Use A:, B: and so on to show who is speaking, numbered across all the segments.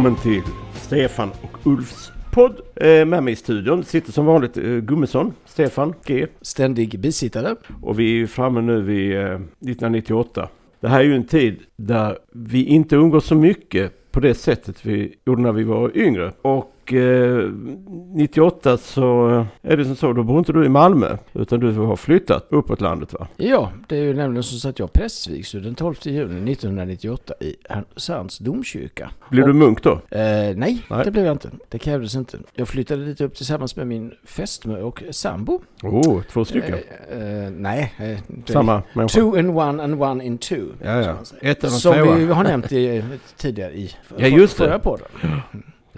A: Välkommen till Stefan och Ulfs podd. Eh, med mig i studion sitter som vanligt eh, Gummesson, Stefan G.
B: Ständig bisittare.
A: Och vi är framme nu vid eh, 1998. Det här är ju en tid där vi inte umgås så mycket på det sättet vi gjorde när vi var yngre. Och eh, 98 så är det som så, då bor inte du i Malmö utan du har flyttat uppåt landet va?
B: Ja, det är ju nämligen så att jag prästvigs den 12 juni 1998 i Härnösands domkyrka.
A: Blev du munk då?
B: Eh, nej,
A: Nej.
B: det blev jag inte. Det krävdes inte. Jag flyttade dit upp tillsammans med min fästmö och sambo.
A: Oh, två stycken.
B: Eh, eh, nej. Eh,
A: Samma människa.
B: Two in one and one in two.
A: Ja, ja. Ett och
B: Som vi har nämnt i, tidigare i
A: Ja, just
B: förra podden.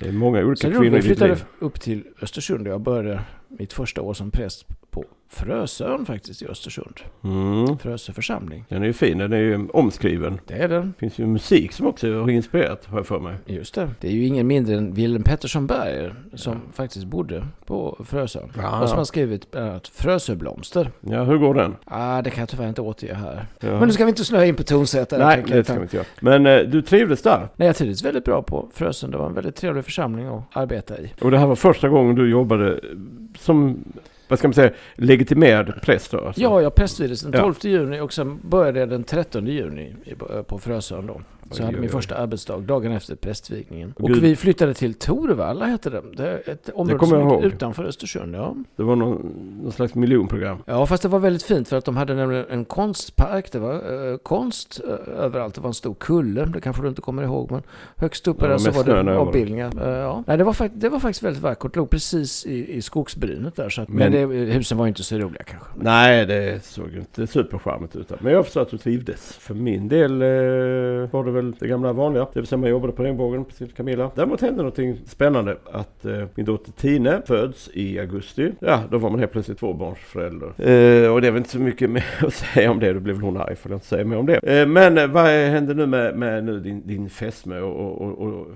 A: Det är många olika kvinnor i ditt
B: flyttade
A: liv.
B: upp till Östersund och jag började mitt första år som präst på Frösön faktiskt i Östersund.
A: Mm.
B: Frösö församling.
A: Den är ju fin, den är ju omskriven.
B: Det är den.
A: Det finns ju musik som också har inspirerat, har jag för mig.
B: Just det. Det är ju ingen mindre än Wilhelm Pettersson Berger som faktiskt bodde på Frösön.
A: Ja.
B: Och som har skrivit bland annat Frösöblomster.
A: Ja, hur går den?
B: Ah, det kan jag tyvärr inte återge här.
A: Ja.
B: Men nu ska vi inte snöa in på tonsättare.
A: Nej,
B: tänker
A: det ska vi inte göra. Men eh, du trivdes där.
B: Nej, jag trivdes väldigt bra på Frösön. Det var en väldigt trevlig församling att arbeta i.
A: Och det här var första gången du jobbade som, vad ska man säga, legitimerad präst då? Alltså.
B: Ja, jag prästvigdes den
A: Ja.
B: 12 juni och sen började jag den 13 juni på Frösön då. Så jag hade min första arbetsdag dagen efter prästvigningen.
A: Och Gud-
B: vi flyttade till Torvalla hette det. Det är ett område som ligger utanför Östersund. Ja.
A: Det var någon, någon slags miljonprogram.
B: Ja, fast det var väldigt fint för att de hade nämligen en konstpark. Det var eh, konst eh, överallt. Det var en stor kulle. Det kanske du inte kommer ihåg. Men högst uppe
A: var
B: där så var det avbildningar. Eh, ja. Nej, det, var det var faktiskt väldigt vackert. Det låg precis i, i skogsbrynet där. Så att, men
A: Men-
B: det, husen var inte så roliga kanske.
A: Nej, det såg inte supercharmigt ut. Men jag förstår att du trivdes. För min del eh, var det väl det gamla vanliga. Det vill säga man jobbade på regnbågen, precis som Camilla. Däremot hände någonting spännande. Att eh, min dotter Tine föds i augusti. Ja, då var man helt plötsligt tvåbarnsförälder. Eh, och det är väl inte så mycket mer att säga om det. Då blev väl hon arg för att jag inte säga mer om det. Eh, men eh, vad händer nu med, med nu din, din fästmö och, och, och, och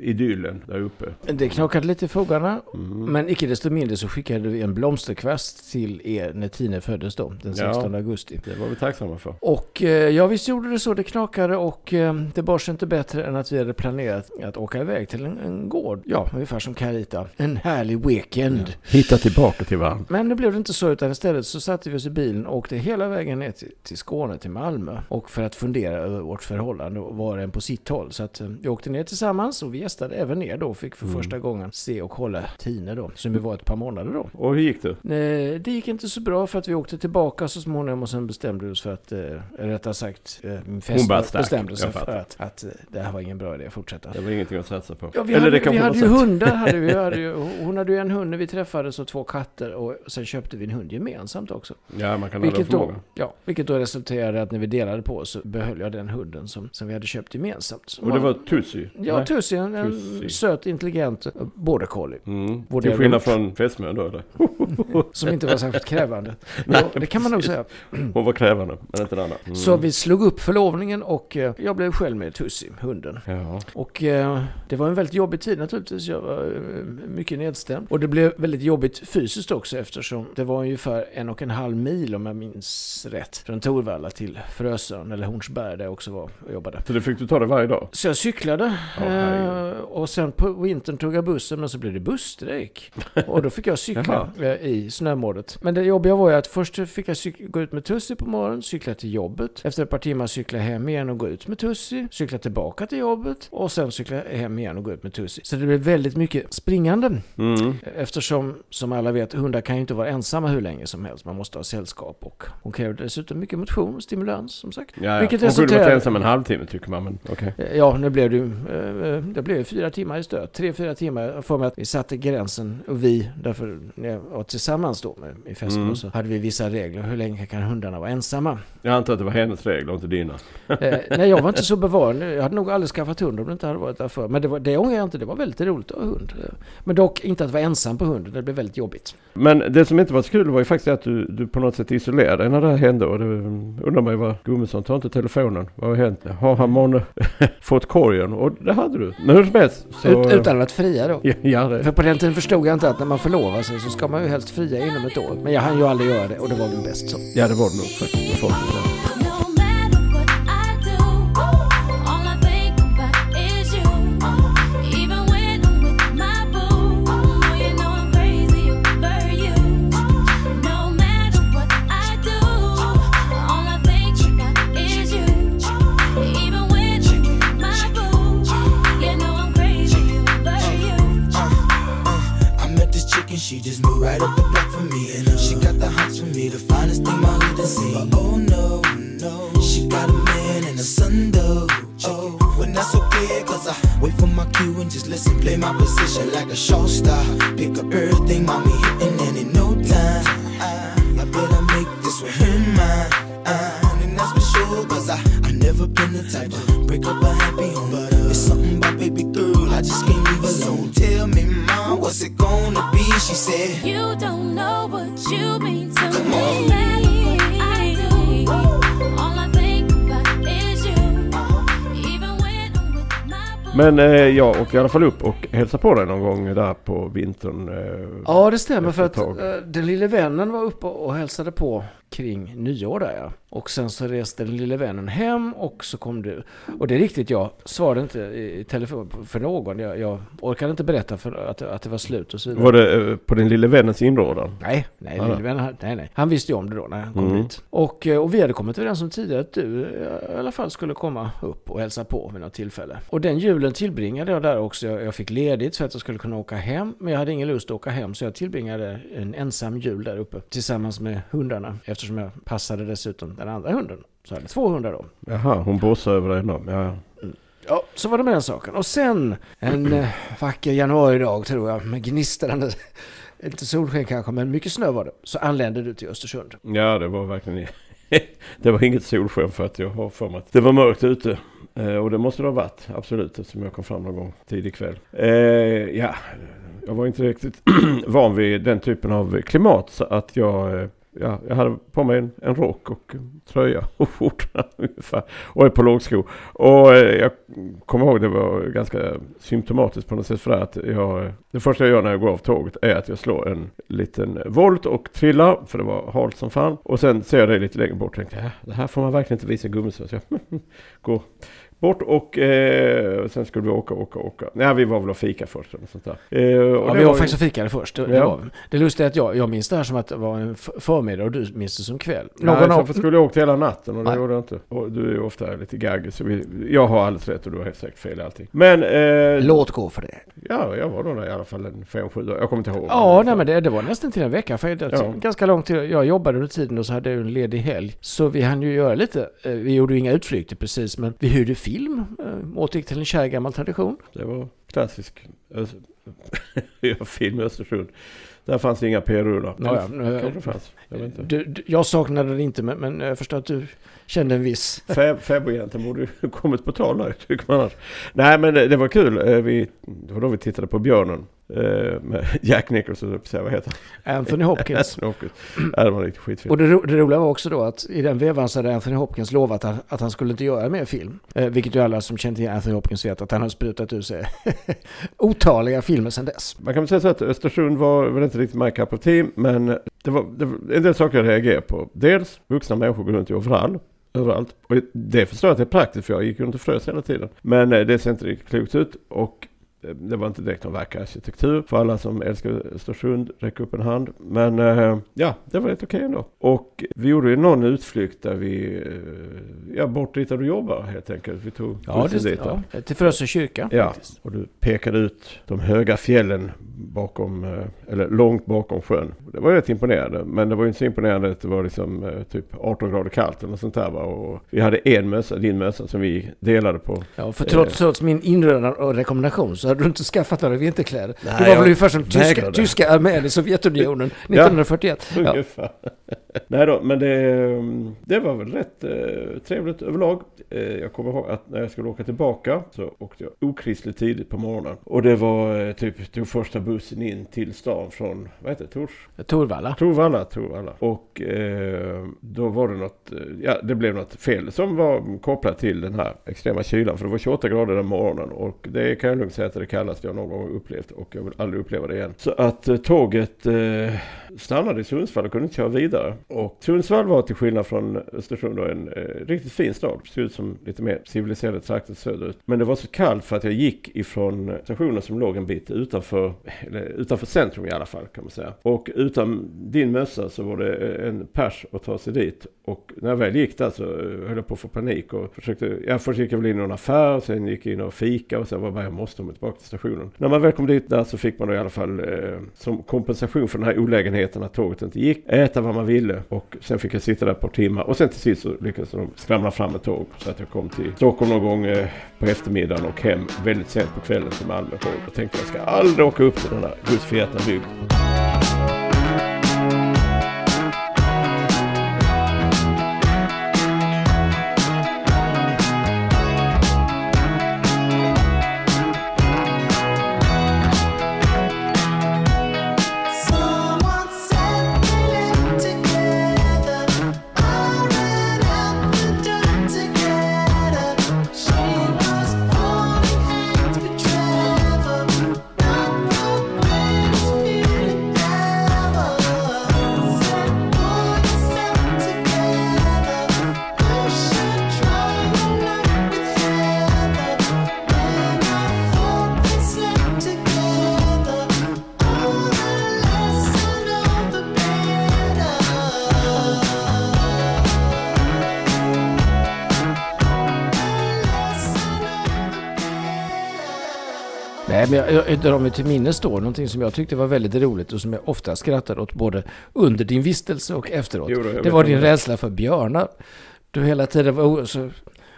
A: idyllen där uppe?
B: Det knakade lite i fogarna.
A: Mm.
B: Men icke desto mindre så skickade vi en blomsterkvast till er när Tine föddes då, den
A: Ja.
B: 16 augusti.
A: Det var vi tacksamma för.
B: Och eh, ja, visst gjorde det så. Det knakade och eh, det bar sig inte bättre än att vi hade planerat att åka iväg till en, en gård. Ja, ungefär som Carita. En härlig weekend.
A: Hitta tillbaka till varandra.
B: Men nu blev det inte så, utan istället så satte vi oss i bilen och åkte hela vägen ner till, till Skåne, till Malmö. Och för att fundera över vårt förhållande och var och en på sitt håll. Så att eh, vi åkte ner tillsammans och vi gästade även ner då fick för
A: Mm.
B: första gången se och hålla Tine då, som ju var ett par månader då.
A: Och hur gick det?
B: Nej, det gick inte så bra för att vi åkte tillbaka så småningom och sen bestämde vi oss för att, eh, rättare sagt, eh, min
A: stack,
B: bestämde sig för. Att, att eh, det här var ingen bra idé att fortsätta.
A: Det var ingenting att satsa på.
B: Ja, vi
A: Eller
B: hade,
A: det
B: vi
A: kanske
B: hade ju hundar. Hade vi, vi hade ju, hon hade ju en hund när vi träffades och två katter och sen köpte vi en hund gemensamt också.
A: Ja, man kan ha
B: Vilket då,
A: förmågan.
B: ja, vilket då resulterade i att när vi delade på så behöll jag den hunden som, som vi hade köpt gemensamt. Som
A: Och det var Tussi?
B: Ja,
A: Nej.
B: Tussi, en, en
A: Tussi.
B: söt, intelligent eh, border collie.
A: Mm. Till skillnad från fästmön då eller?
B: Som inte var särskilt krävande. Ja, det kan man nog säga.
A: Hon var krävande, men inte den andra. Mm.
B: Så vi slog upp förlovningen och eh, jag blev själv med Tussi, hunden.
A: Ja.
B: Och eh, det var en väldigt jobbig tid naturligtvis. Jag var eh, mycket nedstämd. Och det blev väldigt jobbigt fysiskt också eftersom det var ungefär en och en halv mil om jag minns rätt. Från Torvalla till Frösön eller Hornsberg där jag också var och jobbade.
A: Så det fick du ta det varje dag?
B: Så jag cyklade eh, och sen på vintern tog jag bussen men så blev det busstrejk. Och då fick jag cykla i snömålet. Men det jobbiga var ju att först fick jag gå ut med Tussi på morgonen, cykla till jobbet. Efter ett par timmar cykla hem igen och gå ut med Tussi. Tussi, cykla tillbaka till jobbet och sen cykla hem igen och gå ut med Tussi. Så det blev väldigt mycket springande.
A: Mm.
B: Eftersom, som alla vet, hundar kan ju inte vara ensamma hur länge som helst. Man måste ha sällskap och hon kräver dessutom mycket motion och stimulans som sagt.
A: Ja, ja.
B: Vilket
A: Hon kunde varit
B: resulterar-
A: ensam en halvtimme tycker man, men okej.
B: Eh, Ja, nu blev det ju eh, det blev fyra timmar i stöd. Tre, fyra timmar. Jag får mig att vi satte gränsen och vi, därför när jag var tillsammans då med, i Fästbo
A: Mm.
B: så hade vi vissa regler. Hur länge kan hundarna vara ensamma?
A: Jag antar att det var hennes regler och inte dina.
B: Eh, nej, jag var inte så bevarad. Jag hade nog aldrig skaffat hund om det inte hade varit därför. Men det, var, det ångrar jag inte. Det var väldigt roligt att ha hund. Eh, Men dock inte att vara ensam på hunden. Det blev väldigt jobbigt.
A: Men det som inte var så kul var ju faktiskt att du, du på något sätt isolerade dig när det här hände. Och det undrar man ju vad Gummesson tar inte telefonen. Vad har hänt? Har han månne fått korgen? Och det hade du. Men hur som helst så...
B: Ut, utan att fria då.
A: Ja, ja, det.
B: För på den tiden förstod jag inte att när man förlovar sig så ska man ju helst fria inom ett år. Men jag hann ju aldrig göra det och det var väl bäst så.
A: ja, det var det nog faktiskt. Men eh, jag åkte i alla fall upp och hälsade på dig någon gång där på vintern. Eh,
B: Ja, det stämmer för att eh, den lille vännen var uppe och hälsade på kring nyår där ja. Och sen så reste den lille vännen hem och så kom du. Och det är riktigt, jag svarade inte i telefon för någon. Jag, jag orkade inte berätta för att, att det var slut och så vidare.
A: var det eh, på din lille vännens inrådan?
B: Nej, nej, lille vän, han- nej, nej. Han visste ju om det då när han kom
A: Mm.
B: dit. Och, eh, och vi hade kommit överens om tidigare att du eh, i alla fall skulle komma upp och hälsa på vid något tillfälle. Och den julen tillbringade jag där också. Jag, jag fick ledigt för att jag skulle kunna åka hem. Men jag hade ingen lust att åka hem så jag tillbringade en ensam jul där uppe tillsammans med hundarna. Eftersom jag passade dessutom den andra hunden. Så jag hade två hundar då.
A: Jaha, hon bossade över dig ändå. Ja, ja.
B: Ja, så var det med den saken. Och sen en eh, vacker januaridag tror jag med gnistrande, inte solsken kanske, men mycket snö var det. Så anlände du till Östersund.
A: Ja, det var verkligen... det var inget solsken för att jag har för mig att det var mörkt ute. Eh, och det måste det ha varit, absolut, eftersom jag kom fram någon gång tidig kväll. Eh, ja, jag var inte riktigt van vid den typen av klimat så att jag... Ja, jag hade på mig en, en rock och tröja och skjorta ungefär. Och ett par lågskor. Och eh, jag kommer ihåg det var ganska symptomatiskt på något sätt för det att jag... Det första jag gör när jag går av tåget är att jag slår en liten volt och trillar. För det var halt som fan. Och sen ser jag det lite längre bort och tänkte "Ja, äh, det här får man verkligen inte visa gummisar. Så jag går bort och eh, sen skulle vi åka, åka, åka. Nej, vi var väl och fika först något sånt där. Eh, och
B: Ja,
A: det
B: vi var
A: ju-
B: faktiskt och fikade först. Det, det,
A: Ja.
B: var, vi. det lustiga är att jag, jag minns det här som att det var en förmiddag och du minns det som kväll.
A: Nej,
B: Någon
A: så
B: av,
A: för skulle jag åkt hela natten och det
B: Nej.
A: gjorde jag inte. Och du är ju ofta lite gaggig så vi, jag har alldeles rätt och du har helt säkert fel i allting. Men eh,
B: Låt gå för det.
A: ja, jag var nog där i alla fall en fem, sju dagar. Jag kommer inte ihåg.
B: Ja, nej, men det, det var nästan till en vecka. För det,
A: Ja.
B: Ganska lång tid. Jag jobbade under tiden och så hade jag en ledig helg. Så vi hann ju göra lite. eh, Vi gjorde ju inga utflykter precis, men vi hyrde film. Eh, Återgick till en kär gammal tradition.
A: Det var klassisk film i Östersund. Där fanns det inga p-rullar.
B: Ja,
A: fanns. Jag.
B: Du, du, jag saknade det inte, men, men jag förstår att du kände en viss...
A: Fä- Fäbodjäntan borde ju kommit på tal där, tycker man annars. Nej, men det, det var kul. Eh, Vi, det var då vi tittade på Björnen. Eh, Med Jack Nicholson, säga, vad heter han?
B: Anthony Hopkins.
A: Anthony Hopkins. Ja, det var riktigt skitfilm.
B: Och det, ro, det roliga var också då att i den vevan så hade Anthony Hopkins lovat att, att han skulle inte göra mer film. Eh, vilket ju alla som känner till Anthony Hopkins vet att han har sprutat ur sig otaliga filmer sedan dess.
A: Man kan väl säga så att Östersund var väl inte riktigt my cup of tea, men det var, det var en del saker jag reagerade på. Dels, vuxna människor går runt i overall. Överallt. Och det förstår jag att det är praktiskt för jag gick runt och frös hela tiden. Men eh, det ser inte riktigt klokt ut. Och det, det var inte direkt någon vacker arkitektur. För alla som älskar Östersund, räck upp en hand. Men eh, ja, det var rätt okej ändå. Och vi gjorde ju någon utflykt där vi, eh, ja bort dit där du jobbar helt enkelt. Vi tog
B: Ja, det,
A: dit.
B: ja, till Frösö kyrka.
A: Ja,
B: faktiskt.
A: och du pekade ut de höga fjällen bakom, eh, eller långt bakom sjön. Det var rätt imponerande, men det var ju inte så imponerande att det var liksom eh, typ 18 grader kallt eller något sånt där. Va? Och vi hade en mössa, din mössa, som vi delade på.
B: Ja, för trots, trots min inrödan och rekommendation så hade du inte skaffat några vinterkläder.
A: Nej,
B: det var väl ungefär som tyska, tyska armén i Sovjetunionen 1941. Ja.
A: Ungefär. Nej då, men det, det var väl rätt eh, trevligt överlag. Eh, jag kommer ihåg att när jag skulle åka tillbaka så åkte jag okristligt tidigt på morgonen. Och det var eh, typ, tog första bussen in till stan från, vad heter det, Tors?
B: Torvalla.
A: Torvalla, Torvalla. Och eh, då var det något, eh, ja det blev något fel som var kopplat till den här extrema kylan. För det var 28 grader den morgonen och det kan jag lugnt säga att det det kallaste jag någon gång upplevt och jag vill aldrig uppleva det igen. Så att eh, tåget stannade i Sundsvall och kunde inte köra vidare. Och Sundsvall var till skillnad från Östersund då en eh, riktigt fin stad. Såg ut som lite mer civiliserade trakter söderut. Men det var så kallt för att jag gick ifrån stationen som låg en bit utanför, eller utanför centrum i alla fall kan man säga. Och utan din mössa så var det eh, en pers att ta sig dit. Och när jag väl gick där så eh, höll jag på att få panik och försökte, jag först gick jag väl in i någon affär, sen gick jag in och fika och sen var jag bara jag måste komma tillbaka till stationen. När man väl kom dit där så fick man då i alla fall eh, som kompensation för den här olägenheten att tåget inte gick, äta vad man ville och sen fick jag sitta där ett par timmar och sen till sist så lyckades de skramla fram ett tåg så att jag kom till Stockholm någon gång eh, på eftermiddagen och hem väldigt sent på kvällen till Malmö. Och tänkte jag ska aldrig åka upp till den här gudsförgätna bygd.
B: Nej, men jag, jag, jag drar mig till minnes då någonting som jag tyckte var väldigt roligt och som jag ofta skrattade åt både under din vistelse och efteråt.
A: Jo
B: det var din
A: det.
B: rädsla för björnar. Du hela tiden var, så,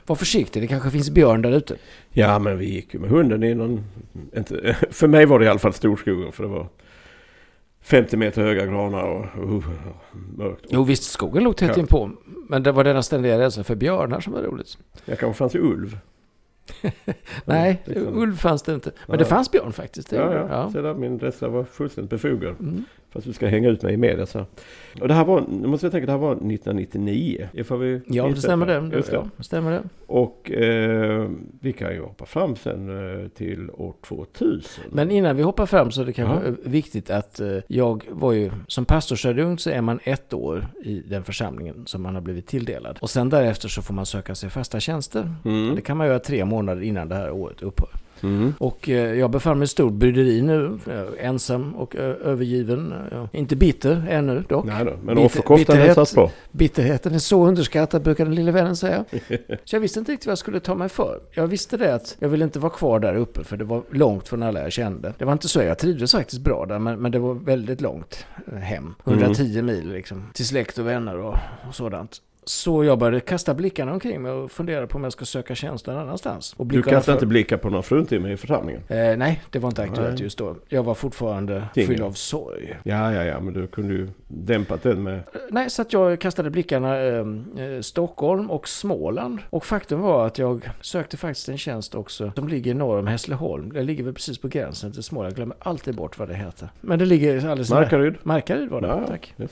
B: var försiktig, det kanske finns björn där ute.
A: Ja men vi gick ju med hunden i någon, inte, för mig var det i alla fall storskogen för det var 50 meter höga granar och, och mörkt.
B: Jo visst, skogen låg tätt inpå. Men det var denna ständiga rädsla för björnar som var roligt.
A: Jag kanske fanns i ulv.
B: Nej,
A: liksom.
B: ulv fanns det inte. Men
A: Nej.
B: det fanns björn faktiskt. Det
A: Ja, ja.
B: ja.
A: Så där, min rädsla var fullständigt befogad.
B: Mm.
A: Fast du ska hänga ut mig i media så. Och det här var, nu måste jag tänka, det här var 1999. Ifall vi
B: Ja, det stämmer det.
A: det.
B: Ja, stämmer det.
A: Och eh, vi kan ju hoppa fram sen eh, till år 2000.
B: Men innan vi hoppar fram så är det kanske
A: Ja.
B: viktigt att eh, jag var ju som pastorsadjunkt så är man ett år i den församlingen som man har blivit tilldelad. Och sen därefter så får man söka sig fasta tjänster.
A: Mm.
B: Det kan man göra tre månader innan det här året upphör.
A: Mm.
B: Och eh, jag befann mig i stor bryderi nu, eh, ensam och ö- övergiven. Eh, Inte bitter ännu dock.
A: Nej då, men offerkoftan
B: bitterhet-
A: hälsas på.
B: Bitterheten är så underskattad brukar den lille vännen säga. Så jag visste inte riktigt vad jag skulle ta mig för. Jag visste det att jag ville inte vara kvar där uppe för det var långt från alla jag kände. Det var inte så, jag trivdes faktiskt bra där men, men det var väldigt långt eh, hem. 110 mil liksom. Till släkt och vänner och, och sådant. Så jag började kasta blickarna omkring mig och fundera på om jag ska söka tjänst någon annanstans. Och
A: Du kastar
B: för-
A: inte blickar på någon fruntimmer i församlingen?
B: Eh, nej, det var inte aktuellt
A: Nej.
B: just då. Jag var fortfarande
A: Singel.
B: fylld av sorg.
A: Ja, ja, ja, men du kunde ju dämpat den med...
B: Eh, Nej, så att jag kastade blickarna eh, eh, Stockholm och Småland. Och faktum var att jag sökte faktiskt en tjänst också som ligger norr om Hässleholm. Det ligger väl precis på gränsen till Småland. Jag glömmer alltid bort vad det heter. Men det ligger alldeles.
A: Markaryd?
B: Markaryd var det,
A: Ja,
B: tack.
A: ja.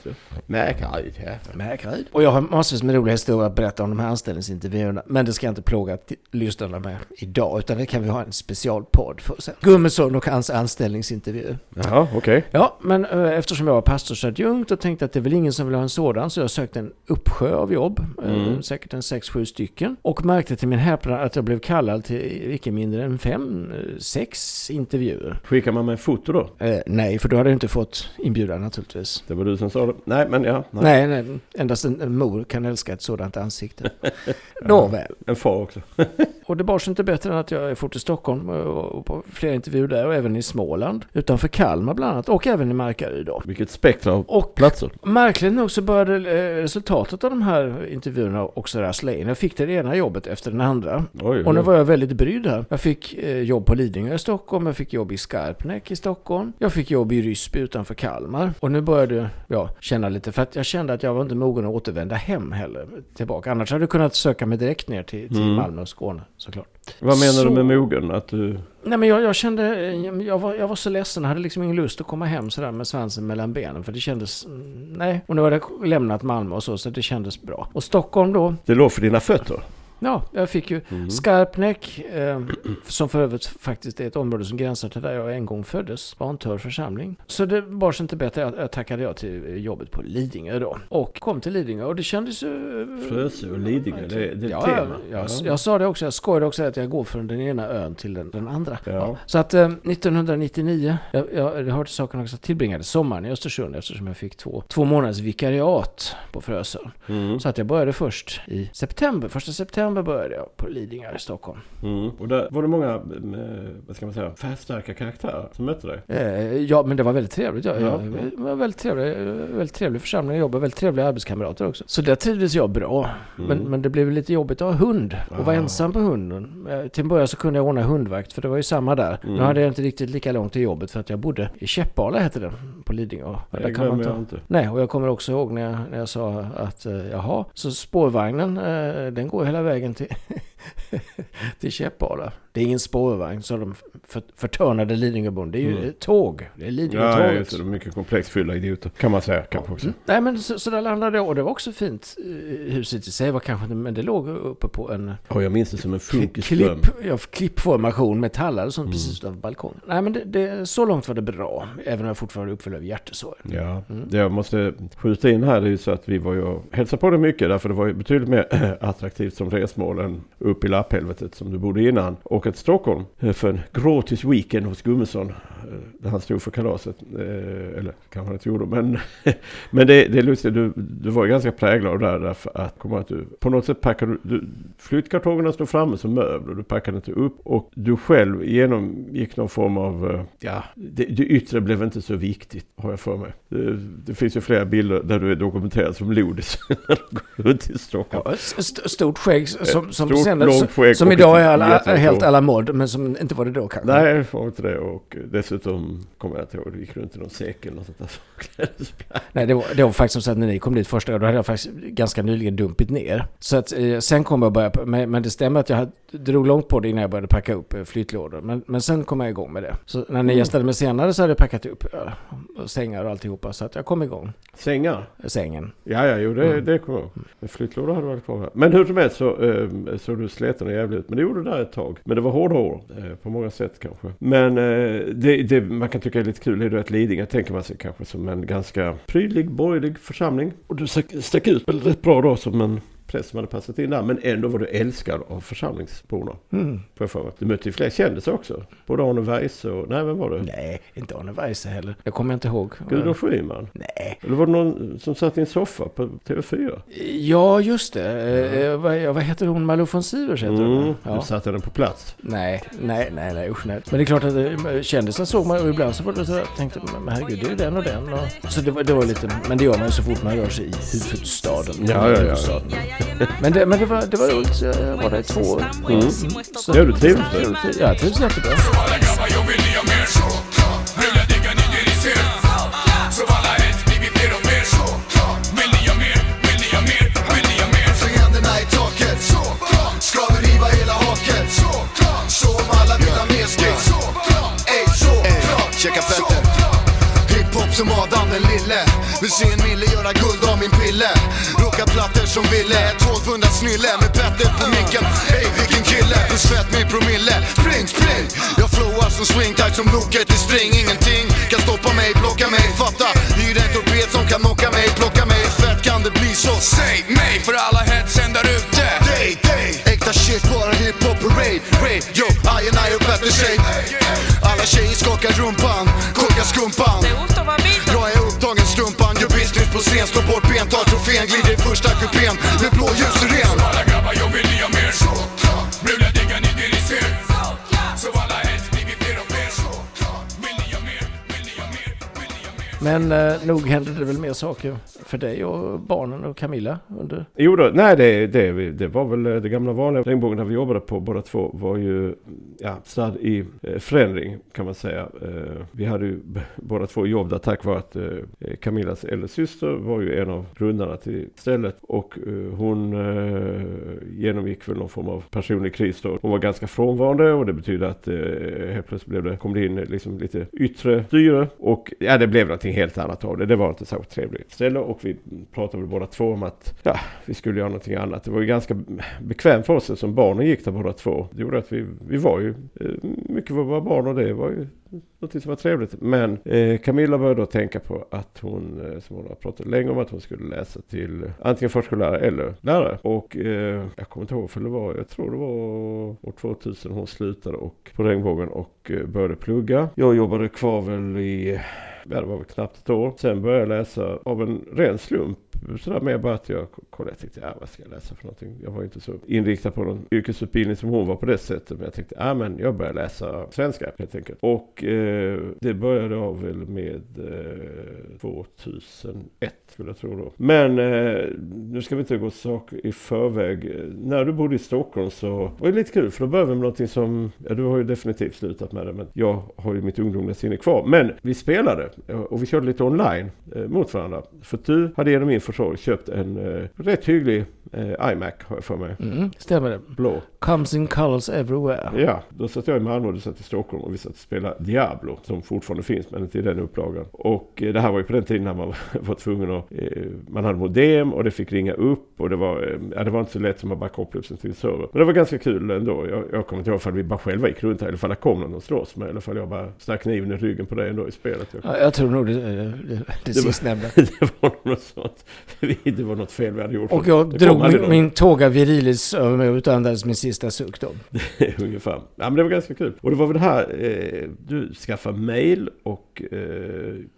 B: Markaryd. Och jag har massvis med roliga historier att berätta om de här anställningsintervjuerna. Men det ska jag inte plåga lyssnarna med idag. Utan det kan vi ha en specialpodd för sen. Gummesson och hans anställningsintervju.
A: Jaha, okej.
B: Ja, men eh, eftersom jag var pastorsadjunkt och tänkte att det är väl ingen som vill ha en sådan så jag sökte en uppsjö av jobb, eh,
A: Mm.
B: säkert en 6-7 stycken. Och märkte till min häpnad att jag blev kallad till icke mindre än 5-6 intervjuer.
A: Skickar man med en foto då?
B: Eh, nej, för då hade jag inte fått inbjudan naturligtvis.
A: Det var du som sa det. Nej, men ja. Nej.
B: Nej, nej, endast en, en mor kan älska ett sådant ansikte. Nåväl.
A: En far också.
B: Och det bar sig inte bättre än att jag är fort i Stockholm och och på flera intervjuer där och även i Småland. Utanför Kalmar bland annat och även i Markaryd då.
A: Vilket spektra av
B: Och
A: platser.
B: Märkligt nog så började eh, resultatet av de här intervjuerna också rassla in. Jag fick det ena jobbet efter den andra.
A: Oj,
B: Och nu var jag väldigt brydd här. Jag fick eh, jobb på Lidingö i Stockholm, jag fick jobb i Skarpnäck i Stockholm, jag fick jobb i Ryssby utanför Kalmar. Och nu började jag känna lite, för att jag kände att jag var inte mogen att återvända hem heller tillbaka. Annars hade jag kunnat söka mig direkt ner till, till
A: Mm.
B: Malmö och Skåne såklart.
A: Vad menar
B: Så-
A: du med mogen? Att du...
B: Nej men jag, jag kände, jag var, jag var så ledsen, jag hade liksom ingen lust att komma hem sådär med svansen mellan benen. För det kändes, nej. Och nu hade jag lämnat Malmö och så, så det kändes bra. Och Stockholm då,
A: Det låg för dina fötter?
B: Ja, jag fick ju
A: Mm.
B: Skarpnäck, eh, som för övrigt faktiskt är ett område som gränsar till där jag en gång föddes, Vantör församling. Så det bar sig inte bättre, jag, jag tackade jag till jobbet på Lidingö då. Och kom till Lidingö och det kändes ju...
A: Frösö och Lidingö, det, det är
B: ja,
A: tema.
B: Jag, jag, jag sa det också, jag skojade också att jag går från den ena ön till den, den andra.
A: Ja.
B: Så att eh, 1999, jag, jag, jag hörde saken också, tillbringade sommaren i Östersund eftersom jag fick två, två månaders vikariat på Frösön.
A: Mm.
B: Så att jag började först i september, första september började jag på Lidingö i Stockholm.
A: Mm. Och där var det många, eh, vad ska man säga, färgstarka karaktärer som mötte dig?
B: Eh, ja, men det var väldigt trevligt. Jag,
A: Ja.
B: jag, var väldigt trevlig, väldigt trevlig församling att jobba, väldigt trevliga arbetskamrater också. Så där trivdes jag bra. Men,
A: Mm.
B: men det blev lite jobbigt att ha hund och vara
A: Ah.
B: ensam på hunden. Eh, Till en början så kunde jag ordna hundvakt för det var ju samma där.
A: Mm.
B: Nu hade jag inte riktigt lika långt till jobbet för att jag bodde i Käppala hette det, på Lidingö.
A: Det
B: där kan man ta.
A: inte.
B: Nej, och jag kommer också ihåg när jag, när jag sa att eh, jaha, så spårvagnen eh, den går hela vägen vägen till, till Käppala. Det är ingen spårvagn, så de för, förtörnade Lidingöbon. Det är ju
A: Mm.
B: tåg. Det är
A: Ja,
B: Lidingötåget.
A: just det. Mycket komplext fylla idioter. Kan man säga kanske också.
B: Nej men så, så där landade jag och det var också fint. Eh, Huset i sig var kanske men det låg uppe på en
A: Ja, jag minns det som en
B: klipp,
A: funkisdröm.
B: ja, klippformation med tallar och sånt
A: Mm.
B: precis utanför balkongen. Nej men det, det, så långt var det bra. Även om jag fortfarande är uppfylld av hjärtesår.
A: Ja,
B: Mm.
A: det jag måste skjuta in här det är ju så att vi var ju och hälsade på dig mycket därför det var ju betydligt mer attraktivt som resmål än upp i lapphelvetet som du bodde innan. Och till Stockholm eh, för en gratis weekend hos Gummesson eh, där han stod för kalaset. Eh, Eller kanske han inte gjorde men, men det, det är lustigt, du, du var ju ganska präglad av det där därför att, att du, på något sätt packade du, du flyttkartongerna stod framme som möbler, du packade inte upp och du själv genomgick någon form av, ja, det, det yttre blev inte så viktigt har jag för mig. Det, det finns ju flera bilder där du är dokumenterad som lodis när du går runt i Stockholm.
B: Ja, st- stort skägg som, som,
A: Stort,
B: sen,
A: långt
B: som, som idag är alla, helt
A: hår.
B: Mod, men som inte var det då kanske.
A: Nej, det var inte det. Och dessutom kommer jag inte ihåg, du gick runt i någon säck eller något sånt där.
B: Nej, det var, det var faktiskt så att när ni kom dit första gången, då hade jag faktiskt ganska nyligen dumpit ner. Så att eh, sen kom jag börja, men, men det stämmer att jag hade, drog långt på det innan jag började packa upp eh, flyttlådor. Men, men sen kom jag igång med det. Så när ni
A: Mm.
B: gästade mig senare så hade jag packat upp och sängar och alltihopa. Så att jag kom igång.
A: Sängar?
B: Sängen.
A: Ja, ja, jo, det,
B: Mm.
A: det kommer jag ihåg. Flyttlådor hade varit kvar här. Men hur som helst så eh, såg du sleten och jävlig ut. Men det gjorde du där ett tag. Men det var hårda år. Eh, på många sätt kanske. Men eh, det, det man kan tycka är lite kul är att Lidingö tänker man sig kanske som en ganska prydlig, borgerlig församling. Och du stack, stack ut väl rätt bra då som en präst som hade passat in där. Men ändå var du älskad av församlingsborna.
B: Mm.
A: För. Du mötte ju fler kändisar också. Både Arne Weise och... Nej, vem var det?
B: Nej, inte Arne Weise heller. Det kommer jag inte ihåg.
A: Gudrun Schyman.
B: Nej.
A: Eller var det någon som satt i en soffa på TV4?
B: Ja, just det. Eh, vad, ja, vad heter hon? Malou von Sivers heter hon.
A: Mm,
B: Ja.
A: du satte den på plats.
B: Nej, nej, nej, nej, usch nej. Men det är klart att eh, kändisar såg man och ibland så var det så jag tänkte, men herregud, det är ju den och den. Och, så det var, det var lite, men det gör man ju så fort man rör sig i huvudstaden.
A: Ja, ja, ja.
B: Huvudstaden. Men det, men det var, det var roligt, så jag var där i två år.
A: Mm.
B: Så,
A: Ja, du trivdes där.
B: Ja, jag trivs jättebra.
C: Checka Petter Hiphop som Adam den lille Vill se en mille göra guld som ville, 1200 snille med pettet på micken Ey vilken kille, plus fett med promille Spring, spring! Jag flowar som swing tight som loket i string Ingenting kan stoppa mig, blocka mig, fatta Hyr en torped som kan knocka mig, plocka mig Fett kan det bli så Säg mig för alla hetsen där ute Day, day Äkta shit, bara hiphop parade Raid, yo, I and I och bättre sig Alla tjejer skakar rumpan, korkar skumpan jag är upptagen strumpan, gör business på scen Slår bort ben, tar trofén, glider första kupén Med blåljussiren
D: Alla grabbar jag vill ni ha mer. Brudar diggar ni det ni ser Så alla helst blir vi fler och fler. Vill ni ha mer? Vill ni ha mer? Vill ni ha mer?
B: Men eh, nog hände det väl mer saker för dig och barnen och Camilla under...
A: Jo då, nej det, det, det var väl eh, det gamla vanliga regnbågen där vi jobbade på båda två var ju ja, stadd i eh, förändring kan man säga. Eh, vi hade ju båda två jobb där tack vare att eh, Camillas äldre syster var ju en av grundarna till stället och hon genomgick väl någon form av personlig kris då. Hon var ganska frånvarande och det betyder att helt plötsligt blev det, kom det in liksom lite yttre styre och ja det blev någonting helt annat av det. Det var inte så trevligt ställe och vi pratade väl båda två om att ja, vi skulle göra någonting annat. Det var ju ganska bekvämt för oss som barnen gick där båda två. Det gjorde att vi, vi var ju ju eh, mycket för våra barn och det var ju någonting som var trevligt. Men eh, Camilla började då tänka på att hon, eh, som hon har pratat länge om, att hon skulle läsa till antingen förskollärare eller lärare. Och eh, jag kommer inte ihåg för det var, jag tror det var år 2000 hon slutade och, på Regnbågen och eh, började plugga. Jag jobbade kvar väl i Ja, det var väl knappt ett år. Sen började jag läsa av en ren slump. Sådär med bara att jag kollade. Jag tänkte, ja vad ska jag läsa för någonting? Jag var ju inte så inriktad på någon yrkesutbildning som hon var på det sättet. Men jag tänkte, ja men jag börjar läsa svenska helt enkelt. Och eh, det började jag väl med eh, 2001 skulle jag tro då. Men eh, nu ska vi inte gå saker i förväg. När du bodde i Stockholm så var det lite kul. För då började vi med någonting som, ja du har ju definitivt slutat med det. Men jag har ju mitt ungdomliga sinne kvar. Men vi spelade eh, och vi körde lite online eh, mot varandra. För du hade genom min försorg köpt en eh, rätt hygglig eh, iMac har jag för mig.
B: Mm, stämmer det?
A: Blå.
B: Comes in colors everywhere.
A: Ja, då satt jag i Malmö och du satt i Stockholm och vi satt och spelade Diablo som fortfarande finns men inte i den upplagan. Och eh, det här var ju på den tiden när man var tvungen att, eh, man hade modem och det fick ringa upp och det var, eh, ja, det var inte så lätt som att bara koppla upp sig till en server. Men det var ganska kul ändå. Jag, jag kommer inte ihåg ifall vi bara själva gick runt här eller ifall det kom någon och slåss med eller ifall jag bara stack kniven i ryggen på dig ändå i spelet. Jag,
B: Ja, jag tror nog det, det, det, det
A: var-
B: sistnämnda.
A: det var något sånt. Det var något fel vi hade gjort.
B: Och jag
A: Det
B: drog min, min tåga virilis över mig och utandades min sista suck då.
A: Ungefär. Ja, men det var ganska kul. Och det var väl det här, eh, du skaffade mail och eh,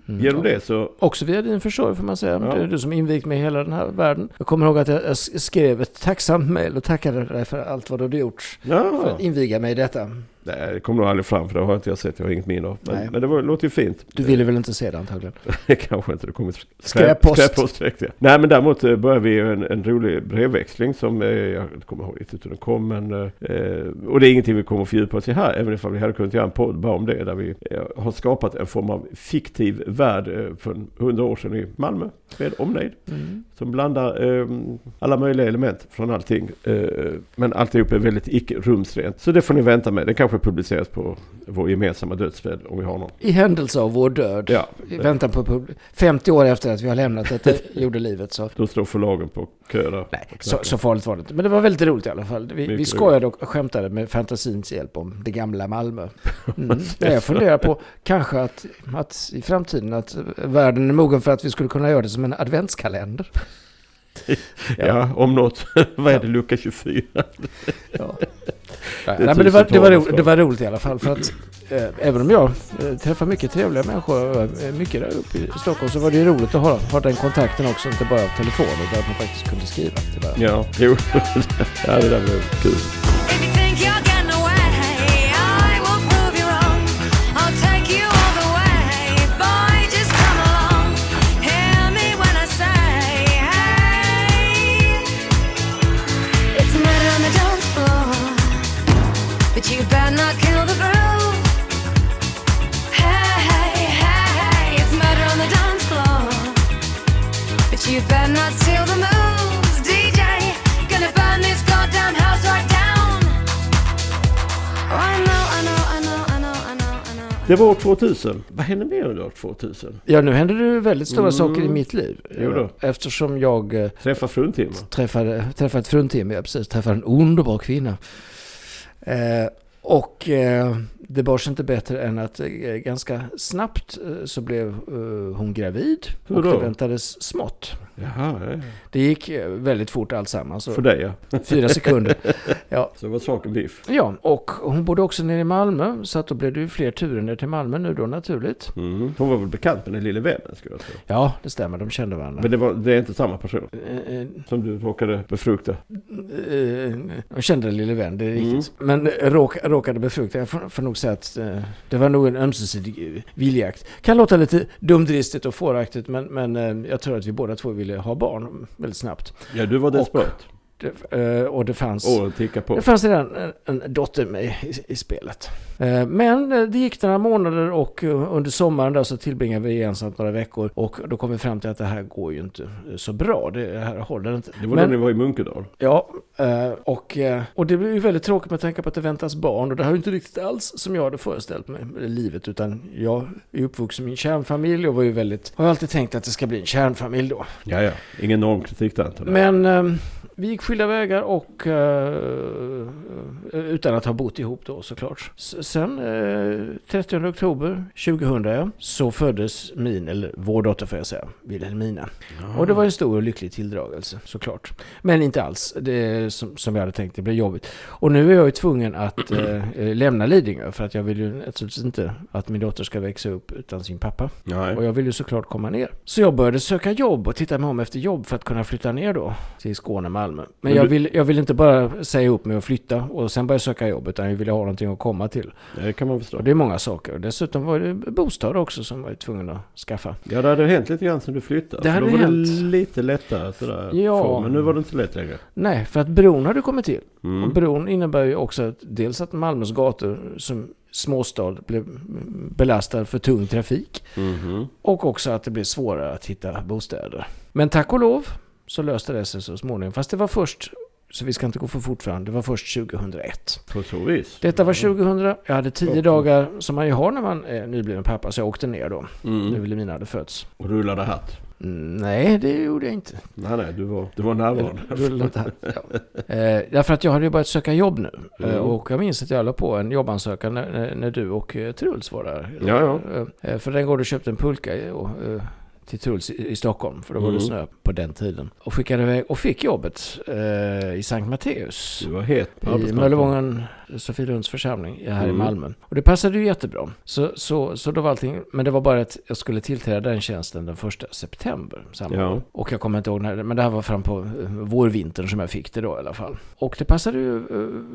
A: genom det så...
B: Också via din försorg får man säga.
A: Ja.
B: Det är du som invigt mig i hela den här världen. Jag kommer ihåg att jag jag skrev ett tacksamt mejl och tackade dig för allt vad du hade gjort för
A: Ja,
B: att inviga mig i detta.
A: Nej, det kom nog aldrig fram för det har inte jag sett. Jag har inget minne av. Men, men det var, låter ju fint.
B: Du ville väl inte se det antagligen?
A: Kanske inte. Det kommer skräp,
B: Skräppost.
A: skräppost direkt, ja. Nej, men däremot eh, började vi en, en rolig brevväxling som eh, jag kommer ihåg inte hur den kom. Men, eh, och det är ingenting vi kommer att fördjupa oss i här. Även ifall vi hade kunnat göra en podd bara om det. Där vi eh, har skapat en form av fiktiv värld eh, för hundra år sedan i Malmö med omnejd.
B: Mm.
A: Som blandar eh, alla möjliga element från allting. Eh, men alltihop är väldigt icke-rumsrent. Så det får ni vänta med. Det kanske publiceras på vår gemensamma dödsbädd om vi har någon.
B: I händelse av vår död.
A: Ja,
B: I väntan på pub- 50 år efter att vi har lämnat detta jordelivet så...
A: då står förlagen på kö där.
B: Nej, så, så farligt var det inte. Men det var väldigt roligt i alla fall. Vi, vi skojade och skämtade med fantasins hjälp om det gamla Malmö. Mm. Jag funderar på kanske att, att i framtiden att världen är mogen för att vi skulle kunna göra det som en adventskalender.
A: Ja, om något. Vad är det? Lucka 24?
B: Ja.
A: är
B: Nej, men det, var, det, var roligt, det var roligt i alla fall. För att, eh, även om jag eh, träffar mycket trevliga människor, eh, mycket där uppe i Stockholm, så var det ju roligt att ha, ha den kontakten också, inte bara telefon, utan att man faktiskt kunde skriva till varandra.
A: Ja, jo. ja, det där blev kul. Det var år 2000. Vad hände mer under år 2000?
B: Ja, nu händer det väldigt stora
A: Mm.
B: saker i mitt liv.
A: Jo då.
B: Eftersom jag eh,
A: Träffa fruntimmer.
B: träffade, träffade ett fruntimmer, ja, precis, träffade en underbar kvinna. Eh, och eh, det bars inte bättre än att eh, ganska snabbt eh, så blev eh, hon gravid.
A: Hur
B: och
A: då?
B: det väntades smått.
A: Jaha, ja.
B: Det gick eh, väldigt fort alltsammans.
A: för dig ja.
B: Fyra sekunder. Ja,
A: Så var saken biff.
B: ja, och hon bodde också nere i Malmö. Så att då blev det ju fler turer ner till Malmö nu då naturligt.
A: Mm. Hon var väl bekant med den lille vännen skulle jag säga.
B: Ja, det stämmer. De kände varandra.
A: Men det, var, det är inte samma person
B: Eh, eh,
A: som du råkade befrukta.
B: Eh, Jag kände den lille vän, det är
A: Mm.
B: riktigt. Men råk, råkade befrukta, jag får, får nog säga att eh, det var nog en ömsesidig eh, viljejakt. Kan låta lite dumdristigt och fåraktigt men, men eh, jag tror att vi båda två ville ha barn väldigt snabbt.
A: Ja, du var desperat.
B: Det, eh, och det fanns... Det fanns redan en, en dotter med i, i spelet. Eh, Men eh, det gick några månader och under sommaren där så tillbringade vi gemensamt några veckor och då kom vi fram till att det här går ju inte så bra. Det här håller inte.
A: Det var
B: Men-
A: när ni var i Munkedal.
B: Ja, och, och det blir ju väldigt tråkigt med tanke på att det väntas barn och det här är ju inte riktigt alls som jag hade föreställt mig livet utan jag är uppvuxen i en kärnfamilj och var ju väldigt, har alltid tänkt att det ska bli en kärnfamilj då.
A: Ja, ja. Ingen normkritik där.
B: Men eh, vi gick skilda vägar och eh, utan att ha bott ihop då såklart. S- Sen eh, 30 oktober 2000 ja, så föddes min, eller vår dotter får jag säga, Wilhelmina. Och det var en stor och lycklig tilldragelse såklart. Men inte alls det som, som jag hade tänkt, det blev jobbigt. Och nu är jag ju tvungen att eh, lämna Lidingö för att jag vill ju naturligtvis inte att min dotter ska växa upp utan sin pappa.
A: Nej.
B: Och jag vill ju såklart komma ner. Så jag började söka jobb och titta mig om efter jobb för att kunna flytta ner då till Skåne, Malmö. Men
A: Men
B: jag vill, jag vill inte bara säga upp mig och flytta och sen börja söka jobb utan jag vill ha någonting att komma till.
A: Det kan man förstå.
B: Och det är många saker. Och Dessutom var det bostad också som jag var tvungen att skaffa.
A: Ja, det hade hänt lite grann sen du flyttade.
B: Det hade
A: då var
B: hänt.
A: det lite lättare sådär.
B: Ja.
A: Få, men nu var det inte lätt längre.
B: Nej, för att bron hade kommit till. Och
A: Mm.
B: bron innebär ju också att dels att Malmös gator som småstad blev belastad för tung trafik.
A: Mhm.
B: Och också att det blev svårare att hitta bostäder. Men tack och lov så löste det sig så småningom. Fast det var först, så vi ska inte gå för fort fram, det var först 2001.
A: På så vis.
B: Detta var 2000, jag hade tio
A: Ja.
B: dagar som man ju har när man är nybliven pappa, så jag åkte ner då. Nu
A: Mm.
B: Wilhelmina hade fötts.
A: Och rullade hatt.
B: Mm, Nej, det gjorde jag inte.
A: Nej, nej, du var, du var närvarande.
B: Rullade. Ja. Eh, därför att jag hade ju börjat söka jobb nu. Eh,
A: Mm.
B: och jag minns att jag la på en jobbansökan när, när, när du och eh, Truls var där.
A: Ja,
B: Eh, för den går du köpte en pulka och, till Truls i, i Stockholm. För då var det
A: Mm.
B: snö på den tiden. Och skickade iväg och fick jobbet eh, i Sankt Matteus.
A: Du var het på
B: I. Möllevången, Sofielunds församling här i
A: Mm.
B: Malmö. Och det passade ju jättebra. Så, så, så då var allting, men det var bara att jag skulle tillträda den tjänsten den första september samma
A: Ja.
B: år. Och jag kommer inte ihåg när, men det här var fram på eh, vårvintern som jag fick det då i alla fall. Och det passade ju eh,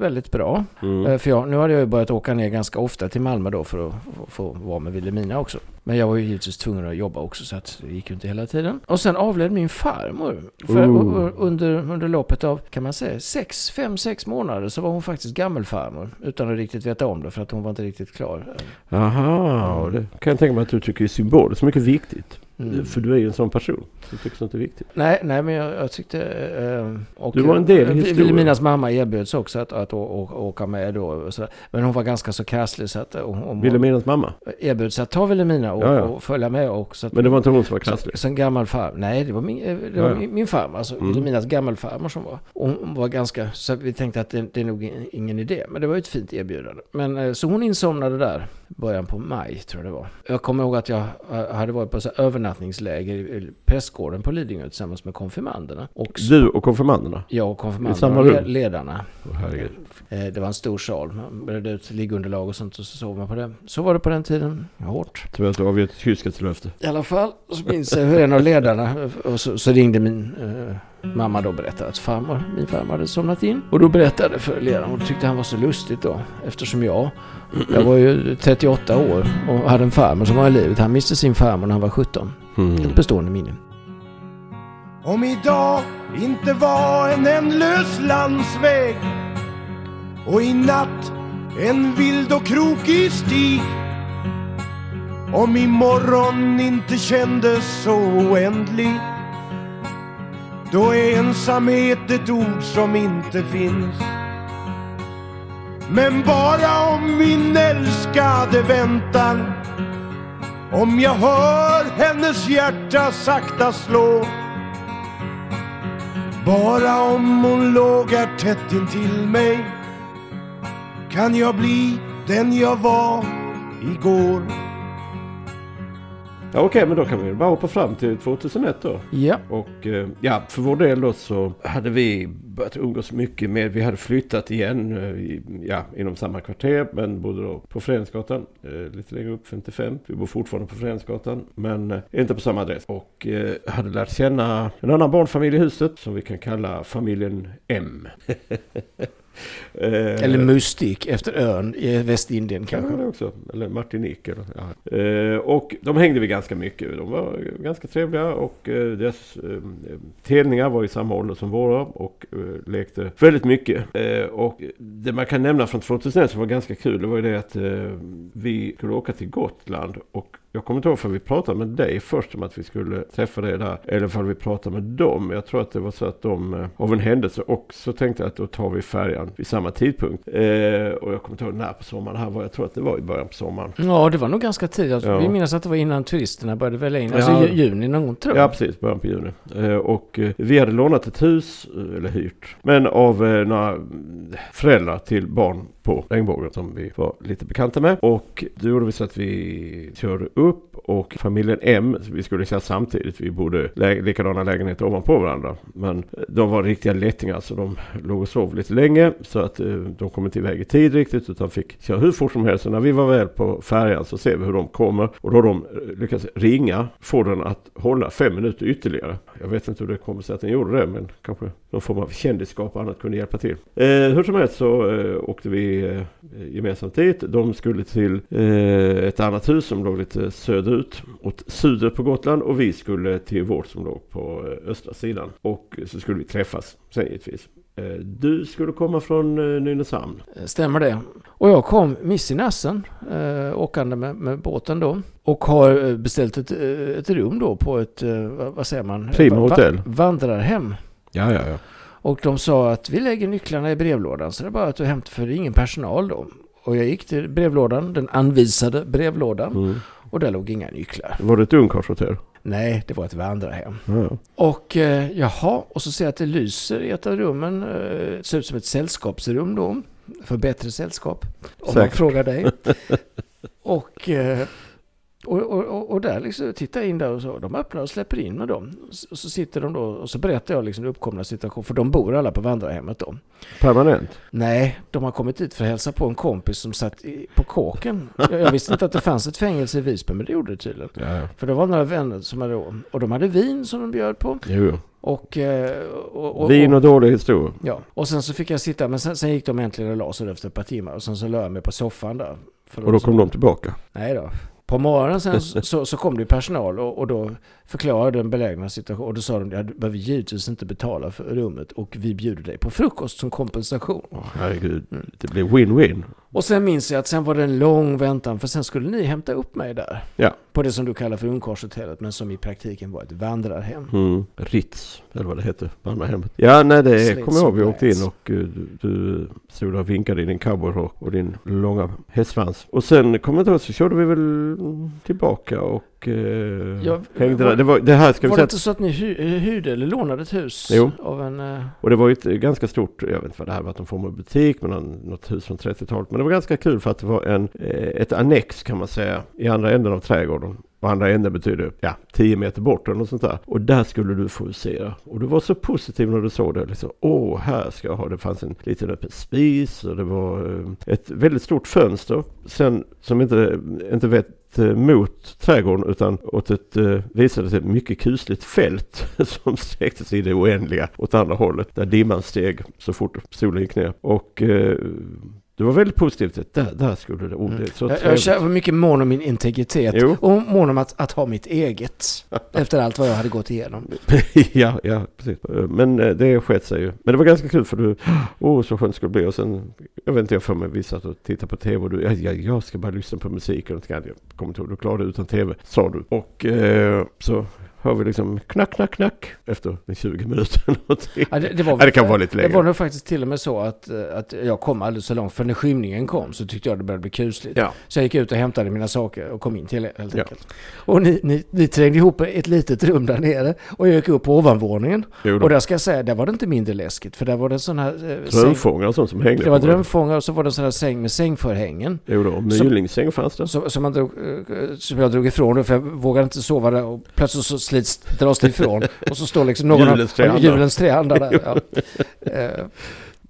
B: väldigt bra.
A: Mm.
B: Eh, För jag, nu hade jag ju börjat åka ner ganska ofta till Malmö då för att få, vara med Wilhelmina också. Men jag var ju givetvis tvungen att jobba också så att det gick ju inte hela tiden. Och sen avled min farmor. För
A: Oh.
B: under, under loppet av, kan man säga, sex, fem, sex månader så var hon faktiskt gammelfarmor. Utan att riktigt veta om det för att hon var inte riktigt klar.
A: Aha, det kan jag tänka mig att du tycker är symboliskt mycket viktigt.
B: Mm.
A: För du är ju en sån person. Du tycker sånt är viktigt.
B: Nej, nej, men jag, jag tyckte... Eh, och,
A: Du var en del i
B: eh,
A: historien.
B: Wilhelminas mamma erbjöds också att, att, å- åka med då. Så, men hon var ganska så krasslig så att hon
A: Wilhelminas mamma.
B: erbjöd sig att ta Wilhelmina och,
A: Ja, ja.
B: och följa med. Och, så att,
A: Men det var inte hon som var krasslig.
B: Så, så en gammal farmor. Nej, det var min, eh, det var
A: Ja,
B: min, min farmor. Alltså
A: Mm.
B: Gammelfarmor som var. Och hon var ganska... Så vi tänkte att det, det är nog in- ingen idé. Men det var ju ett fint erbjudande. Men eh, så hon insomnade där. Början på maj tror jag det var. Jag kommer ihåg att jag eh, hade varit på så övernattningsläger i prästgården på Lidingö tillsammans med konfirmanderna. Och
A: Du och konfirmanderna.
B: jag och konfirmanderna och le-
A: rum?
B: ledarna. Eh, Det var en stor sal. Man bredde ut liggunderlag och sånt och så sov man på det. Så var det på den tiden. Hårt.
A: Tror att du avgett ett kyskhetslöfte.
B: I alla fall så minns jag hur en av ledarna, och så, så ringde min eh, mamma då berättade att farmor, min farmor hade somnat in. Och då berättade för ledaren och det tyckte han var så lustigt då. Eftersom jag, jag var ju 38 år och hade en farmor som var i livet. Han miste sin farmor när han var 17.
A: Mm.
B: Ett bestående minne.
E: Om idag inte var en ändlös landsväg och i natt en vild och krokig stig om imorgon inte kändes så oändlig då är ensamhet ett ord som inte finns. Men bara om min älskade väntar Om jag hör hennes hjärta sakta slå. Bara om hon låg här tätt intill mig Kan jag bli den jag var igår.
A: Ja, Okej, men då kan vi bara hoppa fram till 2001 då.
B: Ja.
A: Och eh, ja, för vår del då så hade vi börjat umgås mycket med, vi hade flyttat igen, eh, i, ja, inom samma kvarter, men bodde då på Föreningsgatan, eh, lite längre upp, 55. Vi bor fortfarande på Föreningsgatan, men inte på samma adress. Och hade lärt känna en annan barnfamilj i huset, som vi kan kalla familjen M. Eh,
B: Eller Mystik efter ön i Västindien
A: Kanske
B: kanske.
A: det också. Eller Martinique. Ja. eh, och de hängde vi ganska mycket. De var ganska trevliga och eh, deras telningar var i samma ålder som våra och lekte väldigt mycket. Och det man kan nämna från 2001 som var ganska kul det var ju det att vi skulle åka till Gotland och jag kommer inte ihåg för vi pratade med dig först om att vi skulle träffa dig där. Eller för vi pratade med dem. Jag tror att det var så att de eh, av en händelse också tänkte att då tar vi färjan vid samma tidpunkt. Eh, och jag kommer inte ihåg när på sommaren här var. Jag tror att det var i början på sommaren.
B: Ja, det var nog ganska tidigt. Alltså,
A: Ja.
B: Vi minns att det var innan turisterna började välla in. Alltså
A: Ja.
B: ju- juni någon gång tror jag.
A: Ja, precis. Början på juni. Eh, och eh, vi hade lånat ett hus, eh, eller hyrt, men av några föräldrar till barn på Regnbågen som vi var lite bekanta med. Och då gjorde vi så att vi körde upp och familjen M, vi skulle säga samtidigt, vi bodde lä- likadana lägenheter ovanpå varandra. Men eh, de var riktiga lättingar så de låg och sov lite länge så att eh, de kom inte iväg i tid riktigt utan fick köra hur fort som helst. Så när vi var väl på färjan så ser vi hur de kommer och då har de eh, lyckats ringa, få den att hålla fem minuter ytterligare. Jag vet inte hur det kommer sig att den gjorde det men kanske någon form av kändisskap och annat kunde hjälpa till. Eh, hur som helst så eh, åkte vi eh, gemensamt dit. De skulle till eh, ett annat hus som låg lite söderut åt söder på Gotland och vi skulle till vårt som låg på eh, östra sidan. Och så skulle vi träffas sen givetvis. Eh, du skulle komma från eh, Nynäshamn.
B: Stämmer det. Och jag kom miss i nassen, eh, åkande med, med båten då. Och har beställt ett, ett rum då på ett, vad, säger man?
A: Prima
B: Va-
A: hotell.
B: Vandrarhem.
A: Ja, ja, ja.
B: Och de sa att vi lägger nycklarna i brevlådan så det är bara att du hämtar för det är ingen personal då. Och jag gick till brevlådan, den anvisade brevlådan.
A: Mm.
B: Och där låg inga nycklar.
A: Var det ett ungkarlshotell?
B: Nej, det var ett vandrarhem.
A: Ja.
B: Och eh, jaha, och så ser jag att det lyser i ett av rummen. Eh, det ser ut som ett sällskapsrum då. För bättre sällskap. Om man
A: Säkert.
B: frågar dig. och, eh, och, och, och, där liksom, tittar jag in där och så. De öppnar och släpper in med dem. Och så sitter de då och så berättar jag liksom den uppkomna situationen. För de bor alla på vandrarhemmet då.
A: Permanent?
B: Nej, de har kommit dit för att hälsa på en kompis som satt i, på kåken. Jag, jag visste inte att det fanns ett fängelse i Visby, men det gjorde det tydligen.
A: Ja.
B: För det var några vänner som hade och de hade vin som de bjöd på.
A: Jo.
B: Och, eh, och, och,
A: Vin och dålig historia.
B: Ja, och sen så fick jag sitta, men sen, sen gick de äntligen och la sig efter ett par timmar. Och sen så la jag mig på soffan där.
A: Och då kom de tillbaka.
B: Nej då. På morgonen sen så, så, kom det personal och, och då förklarade den belägna situationen. Och då sa de, ja, du behöver givetvis inte betala för rummet och vi bjuder dig på frukost som kompensation.
A: Åh, herregud, det blir win-win.
B: Och sen minns jag att sen var det en lång väntan för sen skulle ni hämta upp mig där.
A: Ja.
B: På det som du kallar för ungkarlshotellet men som i praktiken var ett vandrarhem.
A: Mm. Ritz, eller vad det heter, vandrarhemmet. Ja, nej det kommer jag ihåg. Vi åkte in och eh, du, stod där och vinkade i din cowboyrock och din långa hästsvans. Och sen kommer jag inte ihåg, så körde vi väl tillbaka och eh,
B: Ja,
A: hängde
B: var-
A: där. Det, var, det här ska vi
B: Var det inte så att ni hy- hyrde eller lånade ett hus
A: Jo.
B: av en... eh,
A: och det var ju ett ganska stort, jag vet inte vad det här var, någon form av butik, men något hus från 30-talet. Men det var ganska kul för att det var en, eh, ett annex kan man säga i andra änden av trädgården. Och andra änden betyder ja, 10 meter bort eller något sånt där. Och där skulle du få se. Och du var så positiv när du såg det. Liksom, Åh, här ska jag ha. Det fanns en liten öppen spis och det var eh, ett väldigt stort fönster. Sen som inte, inte vet eh, mot trädgården utan åt ett, eh, visade sig mycket kusligt fält som sträckte sig i det oändliga åt andra hållet. Där dimman steg så fort solen gick ner. Och eh, det var väldigt positivt. Där, där skulle det, oh, det är så
B: Jag, jag känner- var mycket mån om min integritet.
A: Jo.
B: Och mån om att, att ha mitt eget. efter allt vad jag hade gått igenom.
A: ja, ja, precis. Men eh, det skett sig ju. Men det var ganska kul för du, åh så skönt det skulle bli. Och sen, jag vet inte, jag för mig vi satt och tittade på tv och du, ja, ja, jag ska bara lyssna på musik och något. Jag kommer inte ihåg, du klarade utan tv, sa du. Och eh, så hör vi liksom knack, knack, knack efter 20 minuter.
B: Ja, det, det, var,
A: Ja, det kan vara lite
B: Det
A: längre.
B: var nog faktiskt till och med så att, eh, att jag kom alldeles så långt. För när skymningen kom så tyckte jag det började bli kusligt.
A: Ja.
B: Så jag gick ut och hämtade mina saker och kom in till er helt enkelt. Och ni, ni, ni trängde ihop ett litet rum där nere och jag gick upp på ovanvåningen. Och där ska jag säga, där var det inte mindre läskigt. För där var det en sån här... Eh,
A: Drömfångare och sånt som hängde.
B: det var drömfångare och så var det en sån här säng med sängförhängen.
A: Jo då, mylingsäng fanns det.
B: Som, som, man drog, eh, som jag drog ifrån för jag vågade inte sova där och plötsligt så slits, dras det ifrån. och så står liksom någon
A: Julens
B: av julens tre andar där. Ja. Eh,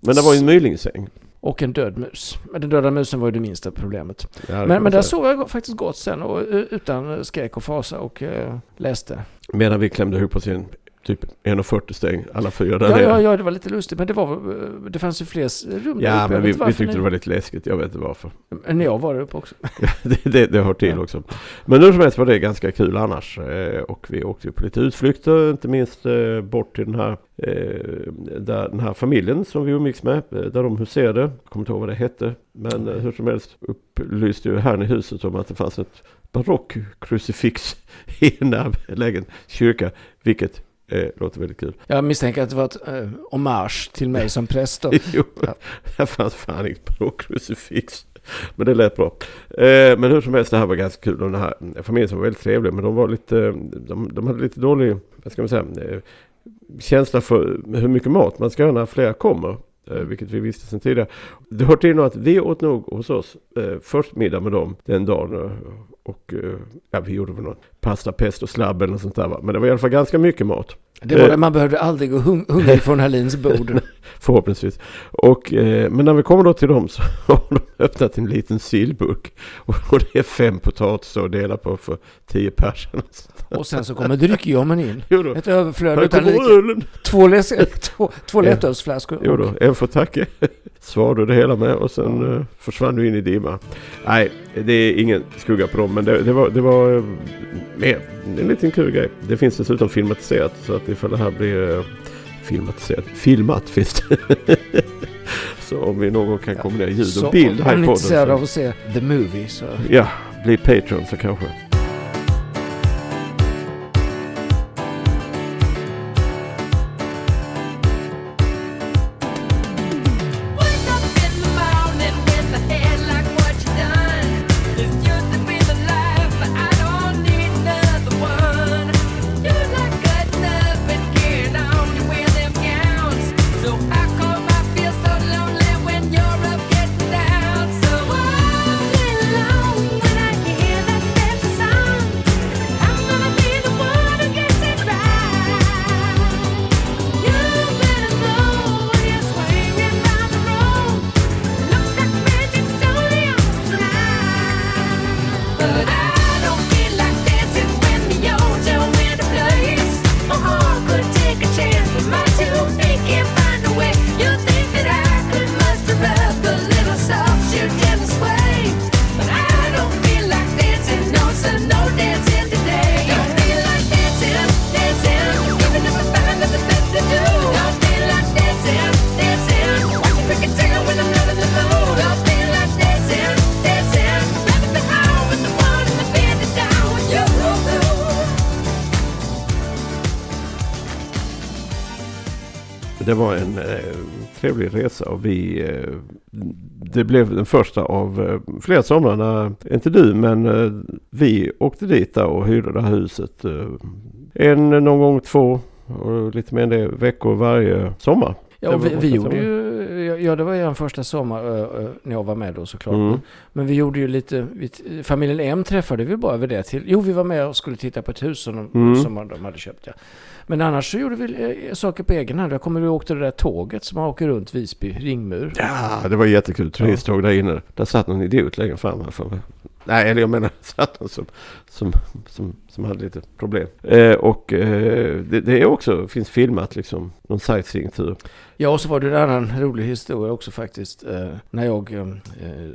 A: Men det var ju en mylingsäng.
B: och en död mus. Men den döda musen var ju det minsta problemet.
A: Ja, det
B: Men, men där sov jag faktiskt gott sen och eh, utan skräck och fasa och eh, läste.
A: Medan vi klämde ihop oss i en typ 1,40 stäng, alla fyra där
B: Ja,
A: nere.
B: ja, ja, det var lite lustigt. Men det, var, eh, det fanns ju fler rum där
A: Ja,
B: uppe.
A: men vi, vi tyckte
B: ni-
A: det var lite läskigt. Jag vet inte varför.
B: Men jag var där uppe också.
A: det, det, det hör till
B: Ja.
A: också. Men hur som helst var det ganska kul annars. Eh, och vi åkte ju på lite utflykter, inte minst eh, bort till den här, där, den här familjen som vi umgicks med. Där de huserade. Jag kommer inte ihåg vad det hette. Men hur som helst upplyste ju herrn i huset om att det fanns ett barockkrucifix i den där lägen kyrka. Vilket eh, låter väldigt kul.
B: Jag misstänker att det var ett eh, hommage till mig som präst.
A: Jo,
B: Ja.
A: här fanns fan inget barockkrucifix. Men det lät bra. Eh, men hur som helst, det här var ganska kul. Den här familjen som var väldigt trevlig. Men de var lite, de, de hade lite dålig, vad ska man säga, eh, känsla för hur mycket mat man ska ha när flera kommer. Eh, vilket vi visste sedan tidigare. Det hör till nog att vi åt nog hos oss eh, först middag med dem den dagen. Eh, Och eh, ja, vi gjorde väl någon pasta, pesto, slabb eller något sånt där. Va? Men det var i alla fall ganska mycket mat.
B: Det var
A: Eh.
B: det, man behövde aldrig gå hung- hungrig från Hallins bord.
A: Förhoppningsvis. Och, eh, men när vi kommer då till dem så har de öppnat en liten sillburk. Och, och det är fem potatisar att dela på för tio personer.
B: Och sen så kommer dryckjommen in.
A: Jo.
B: Ett överflöd utan like. Två, läs- två, två
A: Ja.
B: lättölsflaskor.
A: Jo då, en för tacke. Svarade du det hela med och sen eh, försvann du in i dimma. Nej, det är ingen skugga på dem men det, det var, det var eh, mer en liten kul grej. Det finns dessutom filmatiserat så att ifall det här blir eh, filmatiserat, filmat finns det. så om vi någon gång kan kombinera ljud
B: Så
A: och bild här
B: om ni
A: i
B: är intresserade
A: podden.
B: av
A: Så,
B: att se The Movie så...
A: ja, bli Patreon så kanske. Var en eh, trevlig resa och vi eh, det blev den första av eh, flera somrar när, inte du men eh, vi åkte dit där och hyrde det här huset. Eh, en, någon gång två och lite mer än det veckor varje sommar.
B: Ja, vi, vi gjorde ju, ja det var ju en första sommar ö, ö, när jag var med då såklart.
A: Mm.
B: Men vi gjorde ju lite, vi, familjen M träffade vi bara vid det till. Jo, vi var med och skulle titta på ett hus som de,
A: Mm.
B: som de hade köpt. Ja. Men annars så gjorde vi eh, saker på egen hand. Jag kommer ihåg åkte det där tåget som man åker runt Visby ringmur.
A: Ja, det var jättekul. Turisttåg där inne. Där satt någon idiot längre fram. här för mig. Nej, eller jag menar satt någon som, som, som, som hade lite problem. Eh, och eh, det, det är också, finns filmat liksom, någon sightseeing-tur.
B: Ja, och så var det en annan rolig historia också faktiskt. Eh, när jag eh,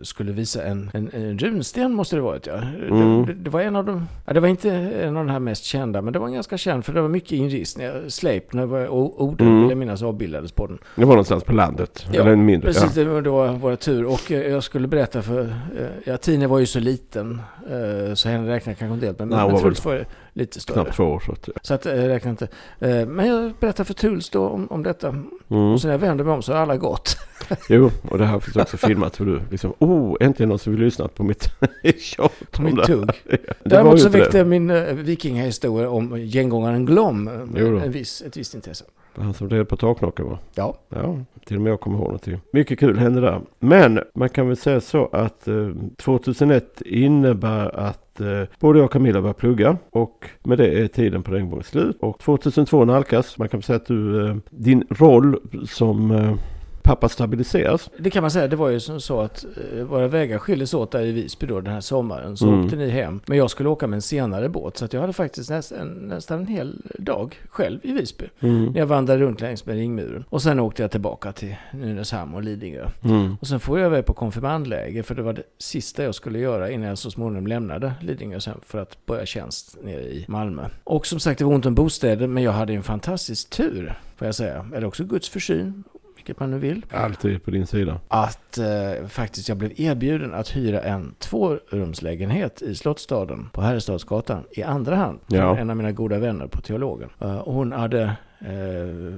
B: skulle visa en, en, en runsten måste det varit ja.
A: Mm.
B: Det, det var en av de, ja, det var inte en av de här mest kända, men det var ganska känd för det var mycket inristningar. Sleipner var- och Oden
A: Mm.
B: vill jag minnas avbildades på den.
A: Det var någonstans på landet.
B: Ja,
A: eller en mindre.
B: Precis, det var, det var vår tur. Och eh, jag skulle berätta för, eh, ja Tine var ju så liten. Eh, så henne räknar jag kanske inte helt med.
A: Nej,
B: Men,
A: hon
B: men
A: var
B: lite större.
A: Knappt två år. Så att,
B: Så att jag räknar inte. Eh, men jag berättar för Truls då om, om detta.
A: mm.
B: Och sen när jag vänder mig om så har alla gått.
A: Jo, och det här finns också filmat hur du liksom, oh, äntligen någon som vill lyssna på mitt tjat
B: På
A: om
B: mitt
A: det här."
B: tugg.
A: Det
B: Däremot så
A: det.
B: väckte min uh, vikingahistoria om gengångaren Glom eh,
A: Jo då.
B: en viss, ett visst intresse.
A: Han som red på taknocken va?
B: Ja.
A: Ja, till och med jag kommer ihåg någonting. Mycket kul hände där. Men man kan väl säga så att eh, 2001 innebär att eh, både jag och Camilla börjar plugga och med det är tiden på regnbågen slut. Och 2002 nalkas. Man kan väl säga att du, eh, din roll som eh, pappa stabiliseras.
B: Det kan man säga, det var ju som så att eh, våra vägar skildes åt där i Visby då den här sommaren. Så
A: Mm.
B: åkte ni hem. Men jag skulle åka med en senare båt. Så att jag hade faktiskt nästan, nästan en hel dag själv i Visby.
A: Mm.
B: När jag vandrade runt längs med ringmuren. Och sen åkte jag tillbaka till Nynäshamn och Lidingö.
A: Mm.
B: Och sen får jag iväg på konfirmandläger för det var det sista jag skulle göra innan jag så småningom lämnade Lidingö sen för att börja tjänst nere i Malmö. Och som sagt det var ont om bostäder men jag hade en fantastisk tur får jag säga. Eller också Guds försyn, vilket man nu vill.
A: Alltid på din sida.
B: Att eh, faktiskt jag blev erbjuden att hyra en tvårumslägenhet i Slottsstaden på Herrestadsgatan i andra hand. Från
A: Ja.
B: en av mina goda vänner på teologen. Eh, och hon hade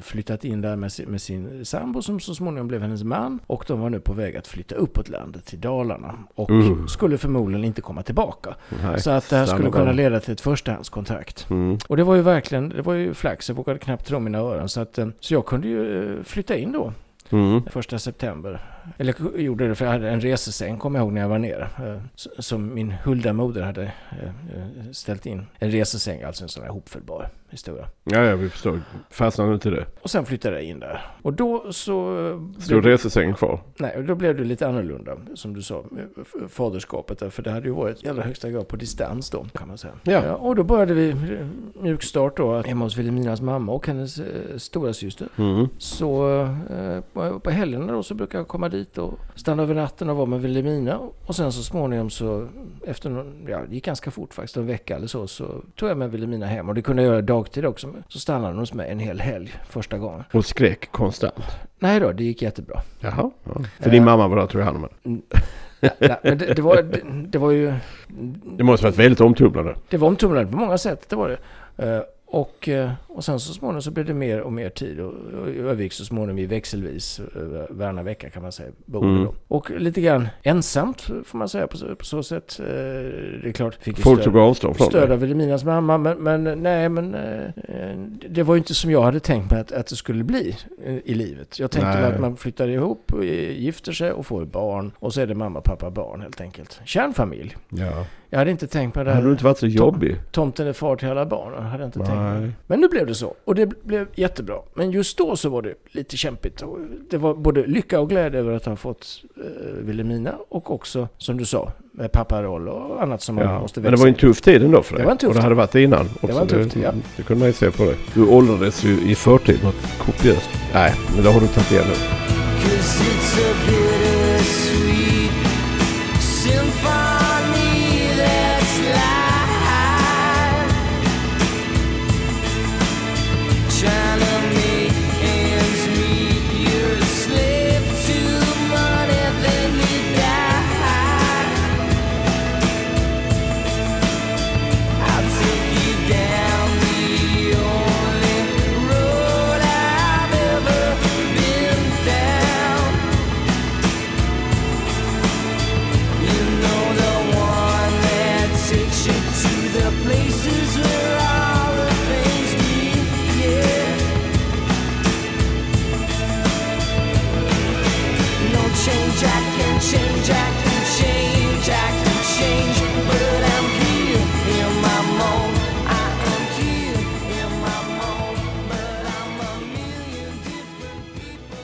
B: flyttat in där med sin, med sin sambo som så småningom blev hennes man. Och de var nu på väg att flytta uppåt landet till Dalarna. Och
A: Uh.
B: skulle förmodligen inte komma tillbaka.
A: Nej,
B: så att det här skulle kunna leda till ett förstahandskontrakt.
A: Mm.
B: Och det var ju verkligen, det var ju flax. Jag vågade knappt tro mina öron. Så, att, eh, så jag kunde ju eh, flytta in då
A: Mm.
B: första september. Eller gjorde det för jag hade en resesäng, kommer jag ihåg när jag var nere. eh, Som min Hulda moder hade eh, eh, ställt in. En resesäng, alltså en sån här hopfällbar historia.
A: Ja, ja, vi förstår. Fastnade du inte det?
B: Och sen flyttade jag in där. Och då så...
A: Stod resesängen kvar?
B: Nej, då blev det lite annorlunda, som du sa, faderskapet. Där, för det hade ju varit i allra högsta grad på distans då, kan man säga.
A: Ja.
B: och då började vi mjukstart då, hemma hos Vilhelminas mamma och hennes eh, stora syster.
A: Mm.
B: Så eh, på, på helgerna då så brukar jag komma dit och stanna över natten och vara med Vilhelmina. Och sen så småningom så, efter någon, ja det gick ganska fort faktiskt, en vecka eller så, så tog jag med Vilhelmina hem. Och det kunde jag göra dagtid också. Så stannade hon hos mig en hel helg första gången.
A: Och skrek konstant?
B: Nej då, det gick jättebra.
A: Jaha. Ja. För
B: Eh.
A: din mamma var där tog hand om henne?
B: Nej, nej, men det, det, var, det, det var ju...
A: Det måste varit väldigt omtumlande.
B: Det var omtumlande på många sätt, det var det. Eh, och, eh, och sen så småningom så blev det mer och mer tid och, jag övergick så småningom i växelvis uh, varannan vecka kan man säga. Boende
A: Mm.
B: Och lite grann ensamt får man säga på, så- på så sätt. Eh, det är klart, fick
A: Folk
B: stöd,
A: avstånd från
B: stöd av Vilhelminas mamma. Men, men nej, men eh, eh, det var ju inte som jag hade tänkt mig att, att det skulle bli eh, i livet. Jag tänkte mig
A: Nej.
B: att man flyttar ihop, eh, gifter sig och får barn. Och så är det mamma, pappa, barn helt enkelt. Kärnfamilj.
A: Ja.
B: Jag hade inte tänkt mig det
A: Hade du
B: här.
A: inte varit så jobbig?
B: Tomten är far till alla barn. Jag hade inte tänkt.
A: Nej.
B: Men nu blev det så. Och det blev jättebra. Men just då så var det lite kämpigt. Det var både lycka och glädje över att ha fått eh, Vilhelmina och också, som du sa, med papparoll och annat som man
A: Ja.
B: måste
A: Men det var en tuff tid ändå för dig.
B: Det var en tuff
A: Och det
B: tid.
A: hade varit det innan. Också.
B: var en tuff tid, ja.
A: Det kunde man ju se på dig. Du åldrades ju i förtid något kopiöst. Nej, men det har du tagit igen nu.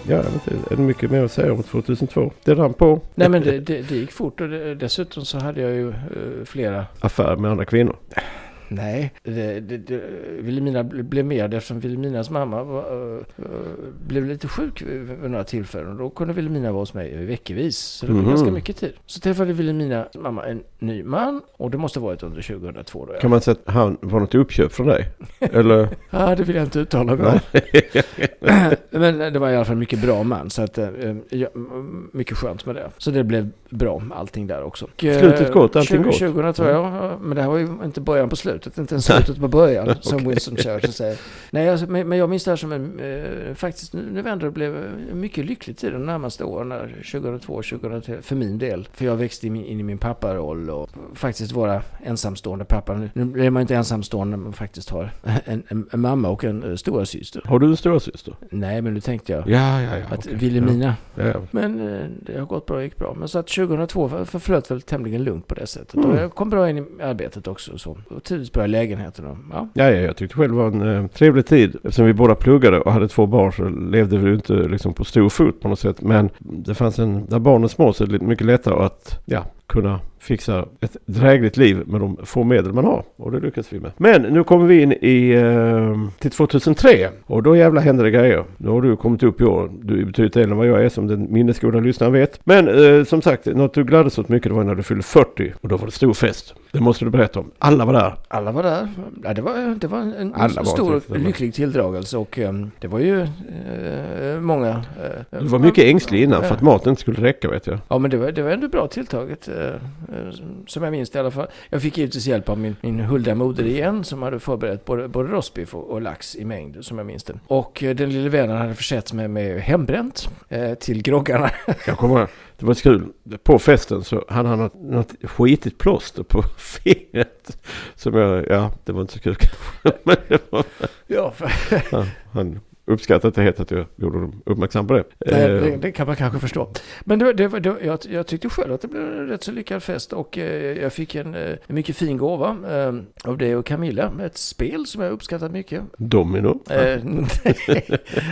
A: Ja, jag vet inte. Är det mycket mer att säga om 2002? Det rann på.
B: Nej men det, det, det gick fort och det, dessutom så hade jag ju eh, flera
A: Affär med andra kvinnor.
B: Nej, det, det, det, Vilhelmina ble- blev med eftersom Vilhelminas mamma var, eh, eh, blev lite sjuk vid, några tillfällen. Då kunde Vilhelmina vara hos mig veckovis. Så det blev
A: Mhm.
B: ganska mycket tid. Så träffade Vilhelminas mamma en ny man och det måste varit under 2002 då. Ja,
A: Kan man säga att han var något uppköp från dig? Eller?
B: ah, det vill jag inte uttala mig om. Men det var i alla fall mycket bra man. Så att, eh, ja, m- mycket skönt med det. Så det blev bra allting där också. Och, eh,
A: Slutet gott, allting
B: 20,
A: gott.
B: 2002, ja. Men det här var ju inte början på slutet. Inte ens slutet på början. Som Winston Churchill säger. Nej, alltså, men, men jag minns det här som en... Eh, faktiskt, nu vänder det blev mycket lycklig tid de närmaste åren. där, 2002, 2003. För min del. För jag växte in, i- in i min papparoll och faktiskt vara ensamstående pappa. Nu, nu blir man inte ensamstående man faktiskt har en, en, en mamma och en uh, stora syster.
A: Har du en stora syster?
B: Nej, men nu tänkte jag
A: Ja, ja, ja.
B: att
A: okej.
B: Vilhelmina.
A: Ja, ja.
B: Men eh, det har gått bra, gick bra. Men så att 2002 för- förflöt väl tämligen lugnt på det sättet.
A: Mm.
B: Och jag kom bra in i arbetet också. och Så. Och bra i lägenheten. Och, ja.
A: Ja, ja, jag tyckte själv det var en eh, trevlig tid. Eftersom vi båda pluggade och hade två barn så levde vi inte liksom på stor fot på något sätt. Men det fanns en, där barnen är små så är det mycket lättare att ja, kunna fixa ett drägligt liv med de få medel man har. Och det lyckas vi med. Men nu kommer vi in i, eh, till 2003 och då jävla händer det grejer. Nu har du kommit upp i år. Du är betydligt äldre än vad jag är som den minnesgoda lyssnaren vet. Men eh, som sagt, något du gladdes åt mycket det var när du fyllde 40 och då var det stor fest. Det måste du berätta om. Alla var där.
B: Alla var där. Ja, det, var, det var en,
A: Alla
B: stor
A: var-
B: lycklig tilldragelse. Och eh, det var ju eh, många... eh,
A: Du var mycket ängslig innan för att maten inte skulle räcka vet jag.
B: Ja men det var, det var ändå bra tilltaget. Eh, eh, som jag minns det i alla fall. Jag fick givetvis hjälp av min, min hulda moder igen. Som hade förberett både, både rostbiff och, och lax i mängd som jag minns det. Och eh, den lille vännen hade försett mig med hembränt eh, till groggarna.
A: Jag kommer det var kul. På festen så hade han något, skitigt plåster på fingret. Som jag, ja det var inte så kul Men det var,
B: ja, för,
A: ja, han uppskattade inte helt att jag gjorde dem uppmärksam på det.
B: nej,
A: Eh,
B: det, det kan man kanske förstå. Men det, det, det, jag, jag tyckte själv att det blev en rätt så lyckad fest. Och eh, jag fick en, eh, en mycket fin gåva eh, av dig och Camilla. Ett spel som jag uppskattat mycket.
A: Domino.
B: Eh,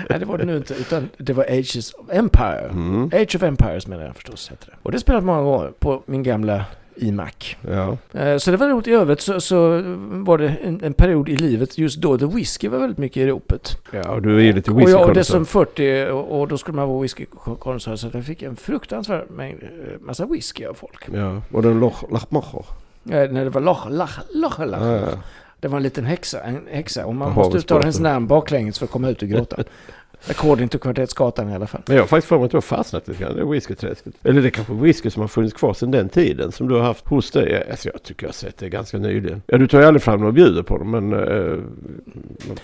B: nej, det var det nu inte. Utan det var Ages of Empire.
A: Mm,
B: Age of Empires menar jag förstås. Heter det. Och det spelat många gånger på min gamla iMac.
A: ja.
B: Eh, Så det var roligt. I övrigt så, så var det en, en period i livet just då The Whisky var väldigt mycket i ropet.
A: ja, och du är ju lite
B: och jag, och
A: whisky
B: det som 40 och, och då skulle man vara whiskykonsument så jag fick en fruktansvärd mängd, eh, massa whisky av folk.
A: Ja, och den Lachmacher.
B: Eh, När det var loch, lach, loch, lach.
A: Ja, ja.
B: Det var en liten häxa, en häxa och man
A: På
B: måste uttala hennes namn baklänges för att komma ut ur grottan. According to Kvartettskatan i alla fall.
A: Men jag har faktiskt för mig att du har fastnat lite grann i whiskyträsket. Eller det är kanske whisky som har funnits kvar sedan den tiden som du har haft hos dig. Alltså jag tycker jag har sett det ganska nyligen. Ja du tar ju aldrig fram och bjuder på dem men... Uh,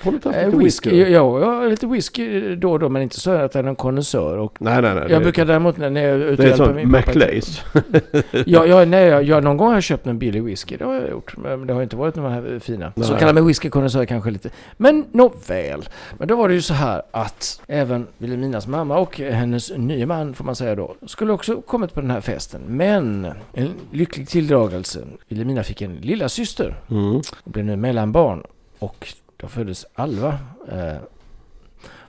A: har du inte haft
B: Eh,
A: lite
B: whisky,
A: whisky?
B: ja, har lite whisky då och då men inte så att jag är någon konnässör. Och
A: Nej nej nej.
B: jag
A: det,
B: brukar däremot när jag är ute
A: det
B: och
A: är
B: hjälper min pappa-
A: McLays.
B: Ja, ja, nej, jag, jag, någon gång har jag köpt en billig whisky. Det har jag gjort. Men det har inte varit här fina.
A: Nej.
B: Så kallar mig whiskykonnässör kanske lite. Men nåväl. Men då var det ju så här att även Vilhelminas mamma och hennes nya man, får man säga då, skulle också kommit på den här festen. Men en lycklig tilldragelse. Vilhelmina fick en lilla syster
A: Mm.
B: och blev nu mellanbarn. Och då föddes Alva. Eh,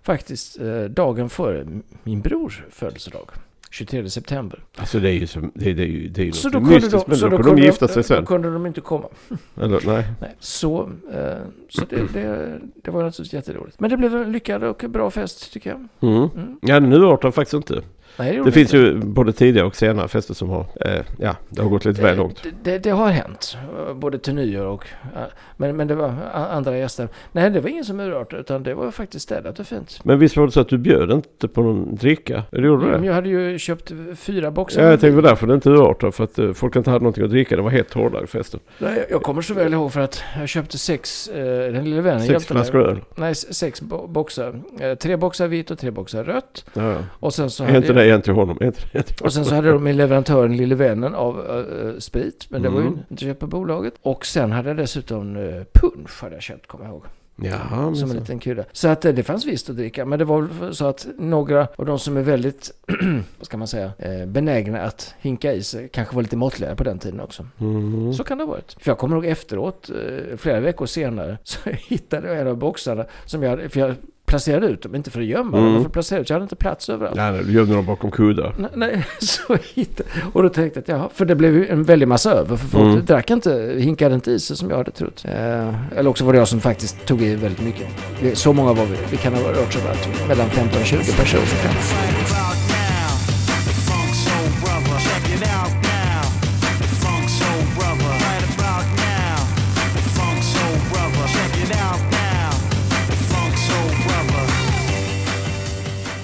B: faktiskt eh, dagen före min brors födelsedag. 23 september.
A: Alltså det är ju som, det, det är ju, det är ju
B: Så
A: något
B: då kunde,
A: mystiskt.
B: de,
A: Men
B: så
A: då
B: då
A: kunde de gifta sig
B: Då
A: sen.
B: kunde de inte komma.
A: Eller nej.
B: Nej. Så, eh, så det, det, det var naturligtvis jätteroligt. Men det blev en lyckad och bra fest tycker jag.
A: Mm.
B: Mm.
A: Ja nu artar faktiskt inte.
B: Nej, gjorde
A: Det finns ju både tidigare och senare fester som har, eh, ja det har gått lite väl långt.
B: Det, det, det har hänt. eh, Både till nyår och... ja, Men, men det var andra gäster. Nej, det var ingen som urartade utan det var faktiskt städat och fint.
A: Men visst var det så att du bjöd inte på någon dricka? Eller gjorde du
B: Men
A: det?
B: jag hade ju köpt fyra boxar.
A: Ja, jag tänkte därför det inte urartade. För att eh, folk inte hade någonting att dricka. Det var helt hårdare festen.
B: Nej, jag- kommer så väl ihåg för att jag köpte sex, eh, den lille vännen
A: Sex
B: hjälpte
A: flaskor öl.
B: Nej, sex bo- boxar. Eh, tre boxar vitt och tre boxar rött.
A: Ja.
B: Och sen så hade
A: inte
B: jag-
A: det en till honom? Inte det en till
B: Och sen så hade de min leverantören Lille Vännen av eh, sprit. Men det var ju
A: Mm.
B: inte köpt på bolaget. Och sen hade jag dessutom uh, punch hade jag köpt, kommer jag ihåg.
A: Jaha,
B: som en
A: så.
B: liten krydda. Så att det fanns visst att dricka. Men det var så att några av de som är väldigt, vad ska man säga, benägna att hinka i sig kanske var lite måttligare på den tiden också.
A: Mm.
B: Så kan det ha varit. För jag kommer ihåg efteråt, flera veckor senare, så hittade jag en av boxarna som jag för jag placerade ut dem, inte för att gömma
A: Mm.
B: dem, men för att placera ut. Jag hade inte plats överallt.
A: Nej, nej, du gömde dem bakom kuddar.
B: Nej, nej, så hittade Och då tänkte jag att jaha, för det blev ju en väldig massa över. För folk
A: Mm.
B: drack inte, hinkade inte i sig som jag hade trott. Eh, eller också var det jag som faktiskt tog i väldigt mycket. Så många var vi. Vi kan ha rört sig mellan 15 och 20 personer.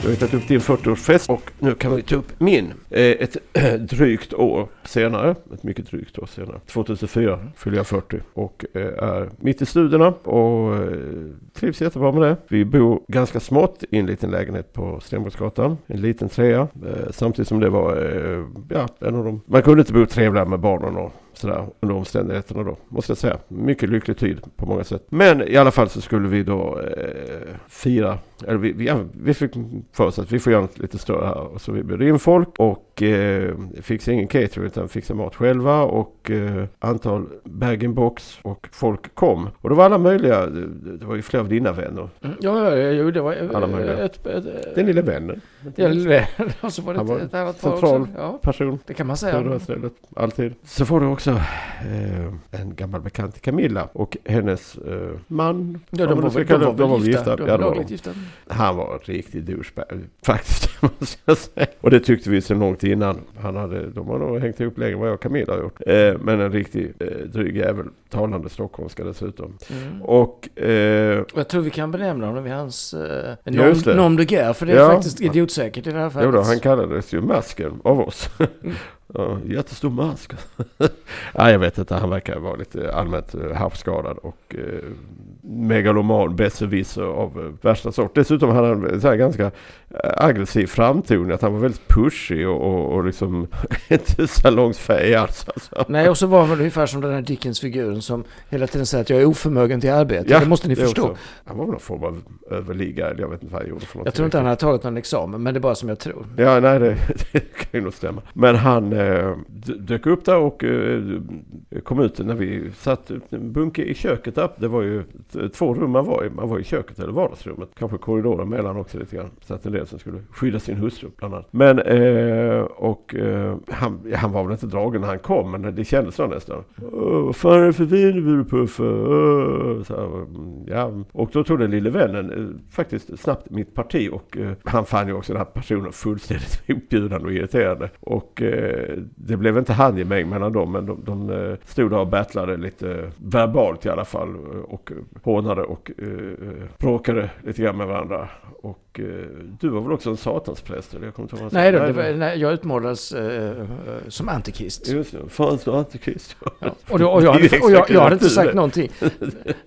A: Du har tagit upp din 40-årsfest och nu kan vi ta upp min. Eh, ett drygt år senare, ett mycket drygt år senare. 2004 fyller jag 40 och eh, är mitt i studierna och eh, trivs jättebra med det. Vi bor ganska smått i en liten lägenhet på Stenbergsgatan. En liten trea. Samtidigt som det var, ja, en av de... Man kunde inte bo trevligare med barnen och sådär under omständigheterna då, måste jag säga. Mycket lycklig tid på många sätt. Men i alla fall så skulle vi då eh, fira, eller vi, vi, ja, vi fick för oss att vi får göra något lite större här. Och så vi bjöd in folk och eh, fixade ingen catering utan fixade mat själva och eh, antal bag-in-box och folk kom. Och det var alla möjliga, det, det var ju flera av dina vänner.
B: Mm, Ja, ja, ja, det var
A: Alla möjliga.
B: ett... ett, ett
A: Den lilla vännen.
B: Ja, och så var det
A: Han var
B: ett, annat par
A: central.
B: också. Ja,
A: Person.
B: det kan man säga.
A: det stället. Alltid. Så får du också eh, en gammal bekant till Camilla och hennes eh, man.
B: Ja, de var, väl- de
A: det.
B: var väl gifta.
A: Ja,
B: De
A: det
B: var lagligt
A: de.
B: gifta.
A: Han var en riktig douchebag faktiskt. måste jag säga. Och det tyckte vi sedan långt innan. Han hade, de har nog hängt ihop längre än vad jag och Camilla har gjort. Eh, men en riktig eh, dryg jävel. Talande stockholmska dessutom.
B: Mm.
A: Och eh,
B: Och jag tror vi kan benämna honom vid hans eh,
A: Just det.
B: nom, nom de guerre, för det är
A: Ja.
B: faktiskt idiotsäkert i det här fallet.
A: jo då, han kallades ju masken av oss. Ja, jättestor mask. ja, jag vet inte, han verkar vara lite allmänt eh, havsskadad och eh, megaloman, besserwisser av eh, värsta sort. Dessutom hade han en så ganska eh, aggressiv framtoning, att han var väldigt pushig och, och, och liksom inte salongsfähig alls. Alltså.
B: Nej, och så var han ungefär som den här Dickens-figuren som hela tiden säger att jag är oförmögen till arbete.
A: Ja,
B: det måste ni
A: det
B: förstå.
A: också. Han var väl någon form av överliggare, jag vet inte vad han gjorde för något.
B: Jag tror inte han har tagit någon examen, men det är bara som jag tror.
A: Ja, nej det, det kan ju nog stämma. Men han Eh, dök upp där och eh, kom ut när vi satt en bunke i köket där. Det var ju två rum man var i. Man var i köket eller vardagsrummet. Kanske korridoren mellan också lite grann. Satt en del som skulle skydda sin hustru bland annat. Men eh, och han, han var väl inte dragen när han kom men det kändes så nästan. Vad fan är det för vin du mm, ja. Och då tog den lille vännen faktiskt snabbt mitt parti och han fann ju också den här personen fullständigt uppbjudande och irriterande. Och eh, det blev inte handgemäng mellan dem men de, de eh, stod där och battlade lite verbalt i alla fall och hånade och eh, eh, bråkade lite grann med varandra. Och eh, du var väl också en satanspräst? Eller jag kommer inte ihåg
B: Nej, då, var, nej jag utmålades eh, eh, som antikrist.
A: Just det, fan så antikrist.
B: Ja. Och, då, och, jag, hade, och jag, jag hade inte sagt någonting.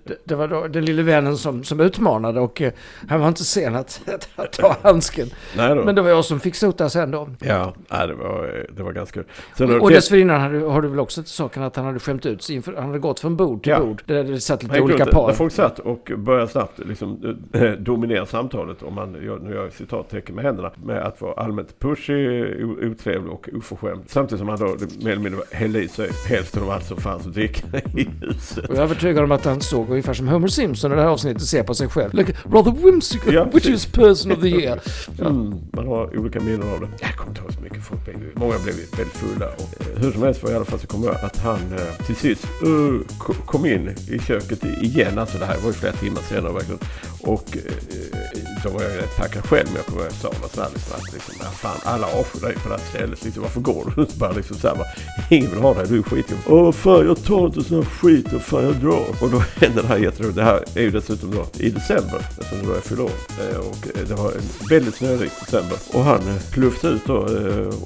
B: Det, det var då den lille vännen som, som utmanade och eh, han var inte sen att, att ta handsken.
A: Nej då.
B: Men det var jag som fick sota sen då.
A: Ja, nej, det, var, det var ganska kul. Sen har
B: Och
A: det-
B: dessförinnan hade, har du väl också till saken att han hade skämt ut sig inför, han hade gått från bord till
A: Ja.
B: bord. Där det satt lite
A: gick
B: olika
A: runt,
B: par.
A: När folk satt och började snabbt liksom, eh, dominera samtalet, om man nu gör jag citattecken med händerna, med att vara allmänt pushig, otrevlig och oförskämd. Samtidigt som han då mer eller mindre hällde i sig hälften av allt som fanns att dricka i huset.
B: Och jag är övertygad om att han såg ungefär som Homer Simpson i det här avsnittet ser på sig själv. Like, rather whimsical,
A: Ja,
B: whichiest person of the year.
A: Mm, man har olika minnen av det. Jag kommer inte ihåg så mycket folk. blev Många blev ju väldigt fulla. Och, eh, hur som helst var i alla fall så kommer jag att han eh, till sist uh, ko- kom in i köket igen. Alltså det här var ju flera timmar senare verkligen. Och eh, eh, då var jag rätt packad själv. Men jag kommer ihåg att jag sa något sånt här liksom, att liksom, fan alla avskyr dig på det här stället. Liksom, varför går du? Så bara liksom så här, bara, ingen vill ha dig, du är skitjobb. Åh fan jag tar inte sån här skit och fan jag drar. Och då hände det här jätteroligt. Det här är ju dessutom då i december. Eftersom det då är fyller år. Eh, och det var en väldigt snörik december. Och han eh, ut då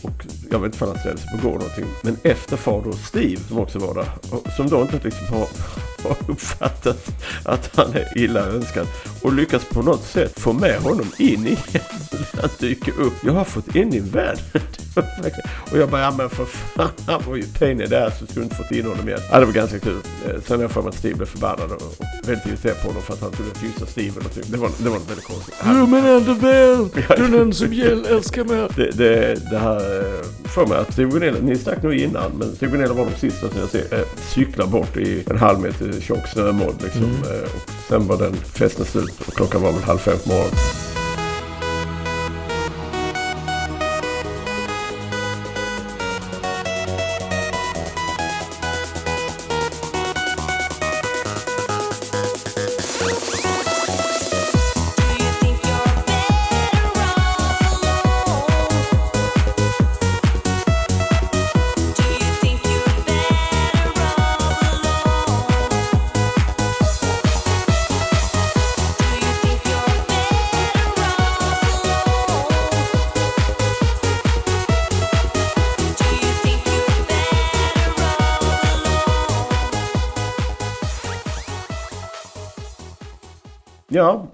A: och jag vet inte om han ställde sig på gården någonting. Men efter far då Steve som också var där. Som då inte liksom har, har uppfattat att han är illa önskad. Och lyckas på något sätt få med honom in igen. Han dyker upp. Jag har fått in din vän. Och jag bara, ja men för fan, han var ju pain i det här så skulle du inte fått in honom igen. Ja, det var ganska kul. Eh, Sen har jag för mig att Steve blev förbannad och, och väldigt irriterad på honom för att han skulle kyssa Steve eller någonting. Det var, det var väldigt konstigt.
B: Du är min enda vän, du är den som älskar mig.
A: Det, det, det här eh, för mig att Steve Gunilla, ni stack nog innan, men Steve Gunilla var de sista som jag ser eh, cykla bort i en halv meter tjock snömodd. Liksom. Eh, och sen var den festen slut och klockan var väl halv fem på morgonen.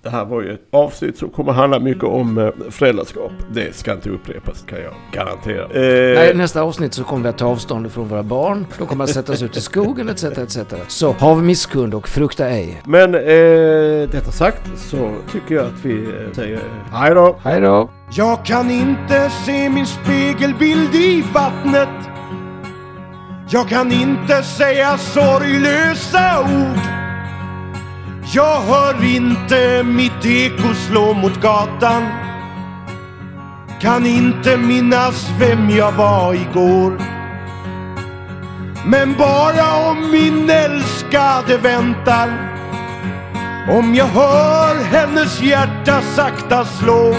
A: Det här var ju ett avsnitt som kommer handla mycket om eh, föräldraskap. Det ska inte upprepas kan jag garantera. Eh,
B: Nej, nästa avsnitt så kommer vi att ta avstånd från våra barn. De kommer att sätta oss ut i skogen etc. etc. Så hav misskund och frukta ej.
A: Men eh, detta sagt så tycker jag att vi eh, säger hej då.
B: Hej då!
E: Jag kan inte se min spegelbild i vattnet. Jag kan inte säga sorglösa ord. Jag hör inte mitt eko slå mot gatan. Kan inte minnas vem jag var igår. Men bara om min älskade väntar. Om jag hör hennes hjärta sakta slå.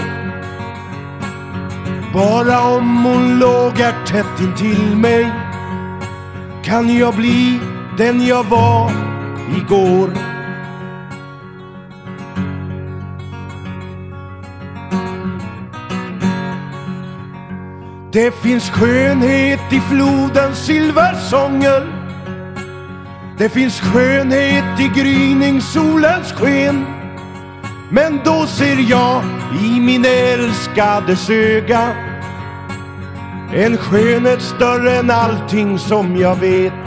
E: Bara om hon låg här tätt intill mig kan jag bli den jag var igår. Det finns skönhet i flodens silversånger. Det finns skönhet i gryningssolens sken. Men då ser jag i min älskades öga en skönhet större än allting som jag vet.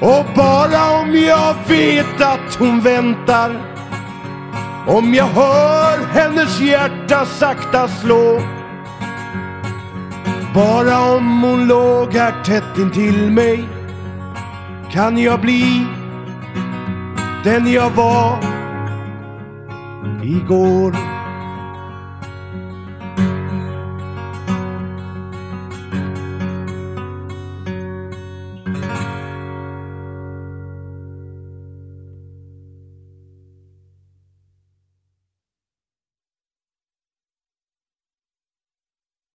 E: Och bara om jag vet att hon väntar om jag hör hennes hjärta sakta slå bara om hon låg här tätt intill mig kan jag bli den jag var igår.